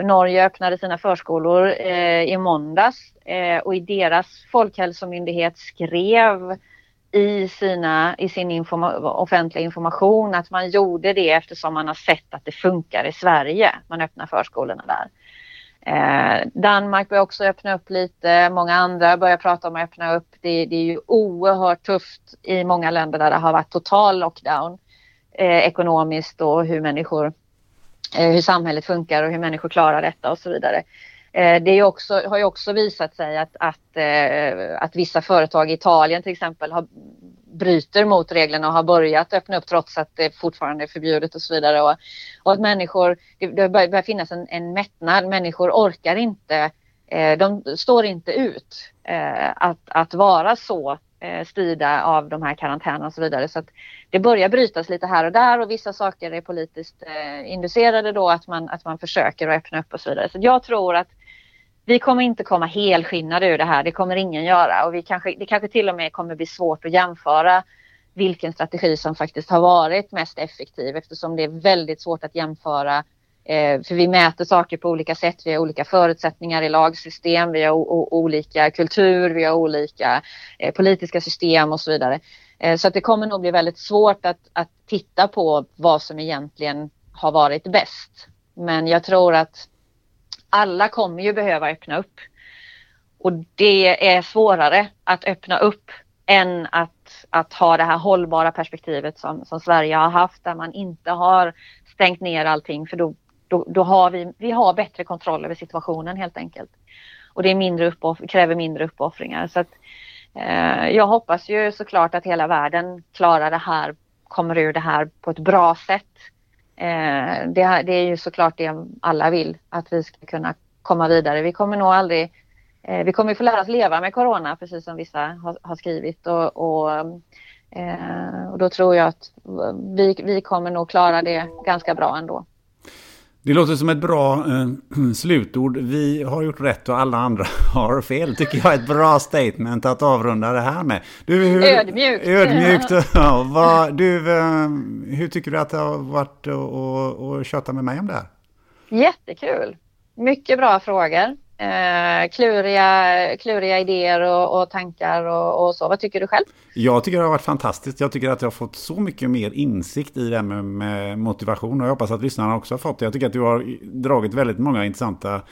Norge öppnade sina förskolor i måndags och i deras folkhälsomyndighet skrev i, sina, i sin informa offentliga information att man gjorde det eftersom man har sett att det funkar i Sverige. Man öppnar förskolorna där. Eh, Danmark börjar också öppna upp lite, många andra börjar prata om att öppna upp. Det, det är ju oerhört tufft i många länder där det har varit total lockdown eh, ekonomiskt och hur människor, eh, hur samhället funkar och hur människor klarar detta och så vidare. Eh, det är också, har ju också visat sig att, att, eh, att vissa företag i Italien till exempel har, bryter mot reglerna och har börjat öppna upp trots att det fortfarande är förbjudet och så vidare. Och, och att människor, det, det börjar finnas en, en mättnad, människor orkar inte, eh, de står inte ut eh, att, att vara så eh, styrda av de här karantänerna och så vidare. Så att det börjar brytas lite här och där och vissa saker är politiskt eh, inducerade då att man, att man försöker att öppna upp och så vidare. Så jag tror att vi kommer inte komma helskinnade ur det här, det kommer ingen göra. Och vi kanske, det kanske till och med kommer bli svårt att jämföra vilken strategi som faktiskt har varit mest effektiv eftersom det är väldigt svårt att jämföra eh, för vi mäter saker på olika sätt, vi har olika förutsättningar i lagsystem, vi har olika kultur, vi har olika eh, politiska system och så vidare. Eh, så att det kommer nog bli väldigt svårt att, att titta på vad som egentligen har varit bäst. Men jag tror att alla kommer ju behöva öppna upp. Och det är svårare att öppna upp än att, att ha det här hållbara perspektivet som, som Sverige har haft där man inte har stängt ner allting för då, då, då har vi, vi har bättre kontroll över situationen helt enkelt. Och det är mindre uppoff- kräver mindre uppoffringar. Så att, eh, jag hoppas ju såklart att hela världen klarar det här, kommer ur det här på ett bra sätt. Eh, det, det, är ju såklart det alla vill, att vi ska kunna komma vidare. Vi kommer nog aldrig, eh, vi kommer få lära oss leva med corona precis som vissa har, har skrivit och, och, eh, och, då tror jag att vi, vi kommer nog klara det ganska bra ändå. Det låter som ett bra eh, slutord. Vi har gjort rätt och alla andra har fel. Tycker jag är ett bra statement att avrunda det här med. Du, hur, ödmjukt. Ödmjukt. Ja, vad, du, eh, hur tycker du att det har varit att köta med mig om det här? Jättekul. Mycket bra frågor eh, kluriga, kluriga idéer och, och tankar och, och, så. Vad tycker du själv? Jag tycker det har varit fantastiskt. Jag tycker att jag har fått så mycket mer insikt i det här med, med motivation och jag hoppas att lyssnarna också har fått det. Jag tycker att du har dragit väldigt många intressanta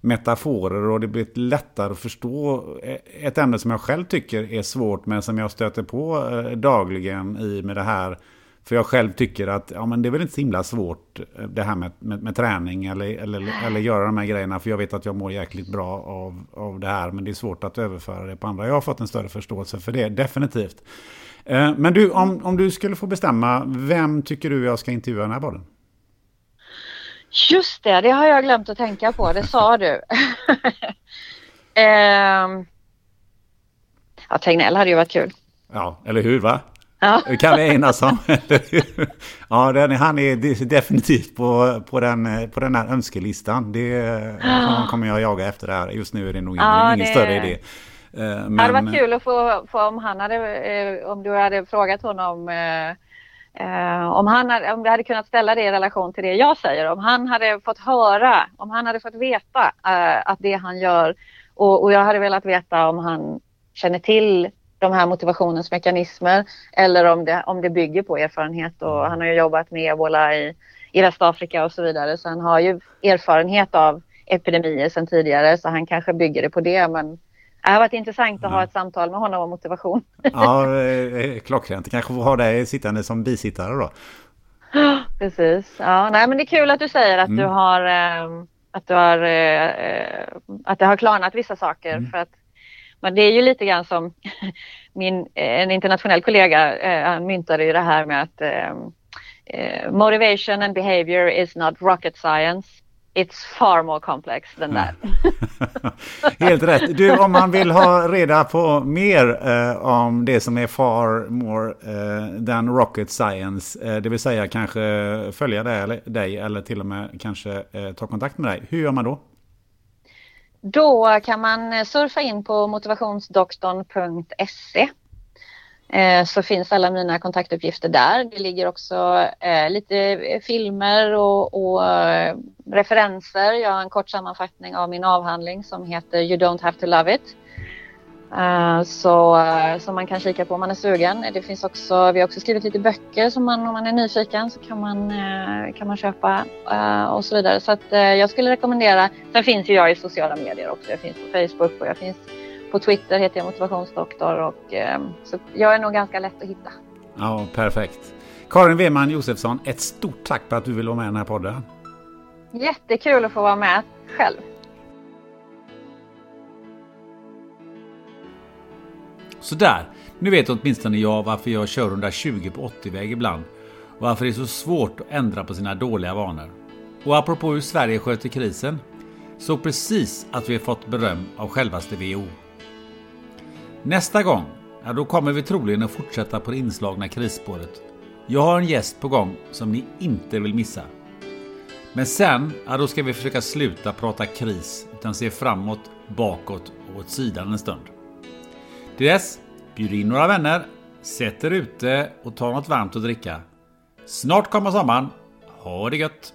metaforer och det blir lättare att förstå ett ämne som jag själv tycker är svårt men som jag stöter på eh, dagligen i med det här för jag själv tycker att ja, men det är väl inte så himla svårt eh, det här med, med, med träning eller, eller, eller göra de här grejerna. För jag vet att jag mår jäkligt bra av, av det här. Men det är svårt att överföra det på andra. Jag har fått en större förståelse för det, definitivt. Eh, men du, om, om du skulle få bestämma, vem tycker du jag ska intervjua den här podden? Just det, det har jag glömt att tänka på. Det sa du. eh, ja, Tegnell hade ju varit kul. Ja, eller hur va? Ja. Det kan vi enas om. ja, den, han är definitivt på, på, den, på den här önskelistan. Det ja. kommer jag jaga efter det här. Just nu är det nog ja, ingen det... större idé. Men... Det hade varit kul att få, få om han hade, eh, om du hade frågat honom eh, om, han hade, om vi hade kunnat ställa det i relation till det jag säger, om han hade fått höra, om han hade fått veta att det han gör och, och jag hade velat veta om han känner till de här motivationens mekanismer eller om det, om det bygger på erfarenhet. Och han har ju jobbat med ebola i, i Västafrika och så vidare så han har ju erfarenhet av epidemier sedan tidigare så han kanske bygger det på det men Det har varit intressant att ja. ha ett samtal med honom om motivation. Ja, eh, klockrent. Kanske får ha dig sittande som bisittare då. Precis. Ja, nej, men det är kul att du säger att mm. du har eh, att du har eh, att det har klarnat vissa saker mm. för att men det är ju lite grann som min, eh, en internationell kollega eh, myntade ju det här med att eh, eh, motivation and behavior is not rocket science. It's far more complex than that. Mm. Helt rätt. Du, om man vill ha reda på mer eh, om det som är far more eh, than rocket science, eh, det vill säga kanske följa dig eller, dig, eller till och med kanske eh, ta kontakt med dig, hur gör man då? Då kan man eh, surfa in på motivationsdoktorn.se eh, så finns alla mina kontaktuppgifter där. Det ligger också eh, lite eh, filmer och, och referenser. Jag har en kort sammanfattning av min avhandling som heter You don't have to love it. Uh, så, uh, som man kan kika på om man är sugen. Det finns också, vi har också skrivit lite böcker som man, om man är nyfiken så kan man, uh, kan man köpa och så vidare. Så att, jag skulle rekommendera, sen finns ju jag i sociala medier också. Jag finns på Facebook och jag finns på Twitter heter jag motivationsdoktor och eh, så jag är nog ganska lätt att hitta. Ja, perfekt. Karin Weman Josefsson, ett stort tack för att du ville vara med i den här podden. Jättekul att få vara med själv. Sådär, nu vet åtminstone jag varför jag kör 120 på 80-väg ibland och varför det är så svårt att ändra på sina dåliga vanor. Och apropå hur Sverige sköter krisen, så precis att vi har fått beröm av självaste WHO. Nästa gång, ja, då kommer vi troligen att fortsätta på det inslagna krisspåret. Jag har en gäst på gång som ni inte vill missa. Men sen, ja, då ska vi försöka sluta prata kris utan se framåt, bakåt och åt sidan en stund. Till dess, bjud in några vänner, sätt er ute och ta något varmt att dricka. Snart kommer sommaren. Ha det gött!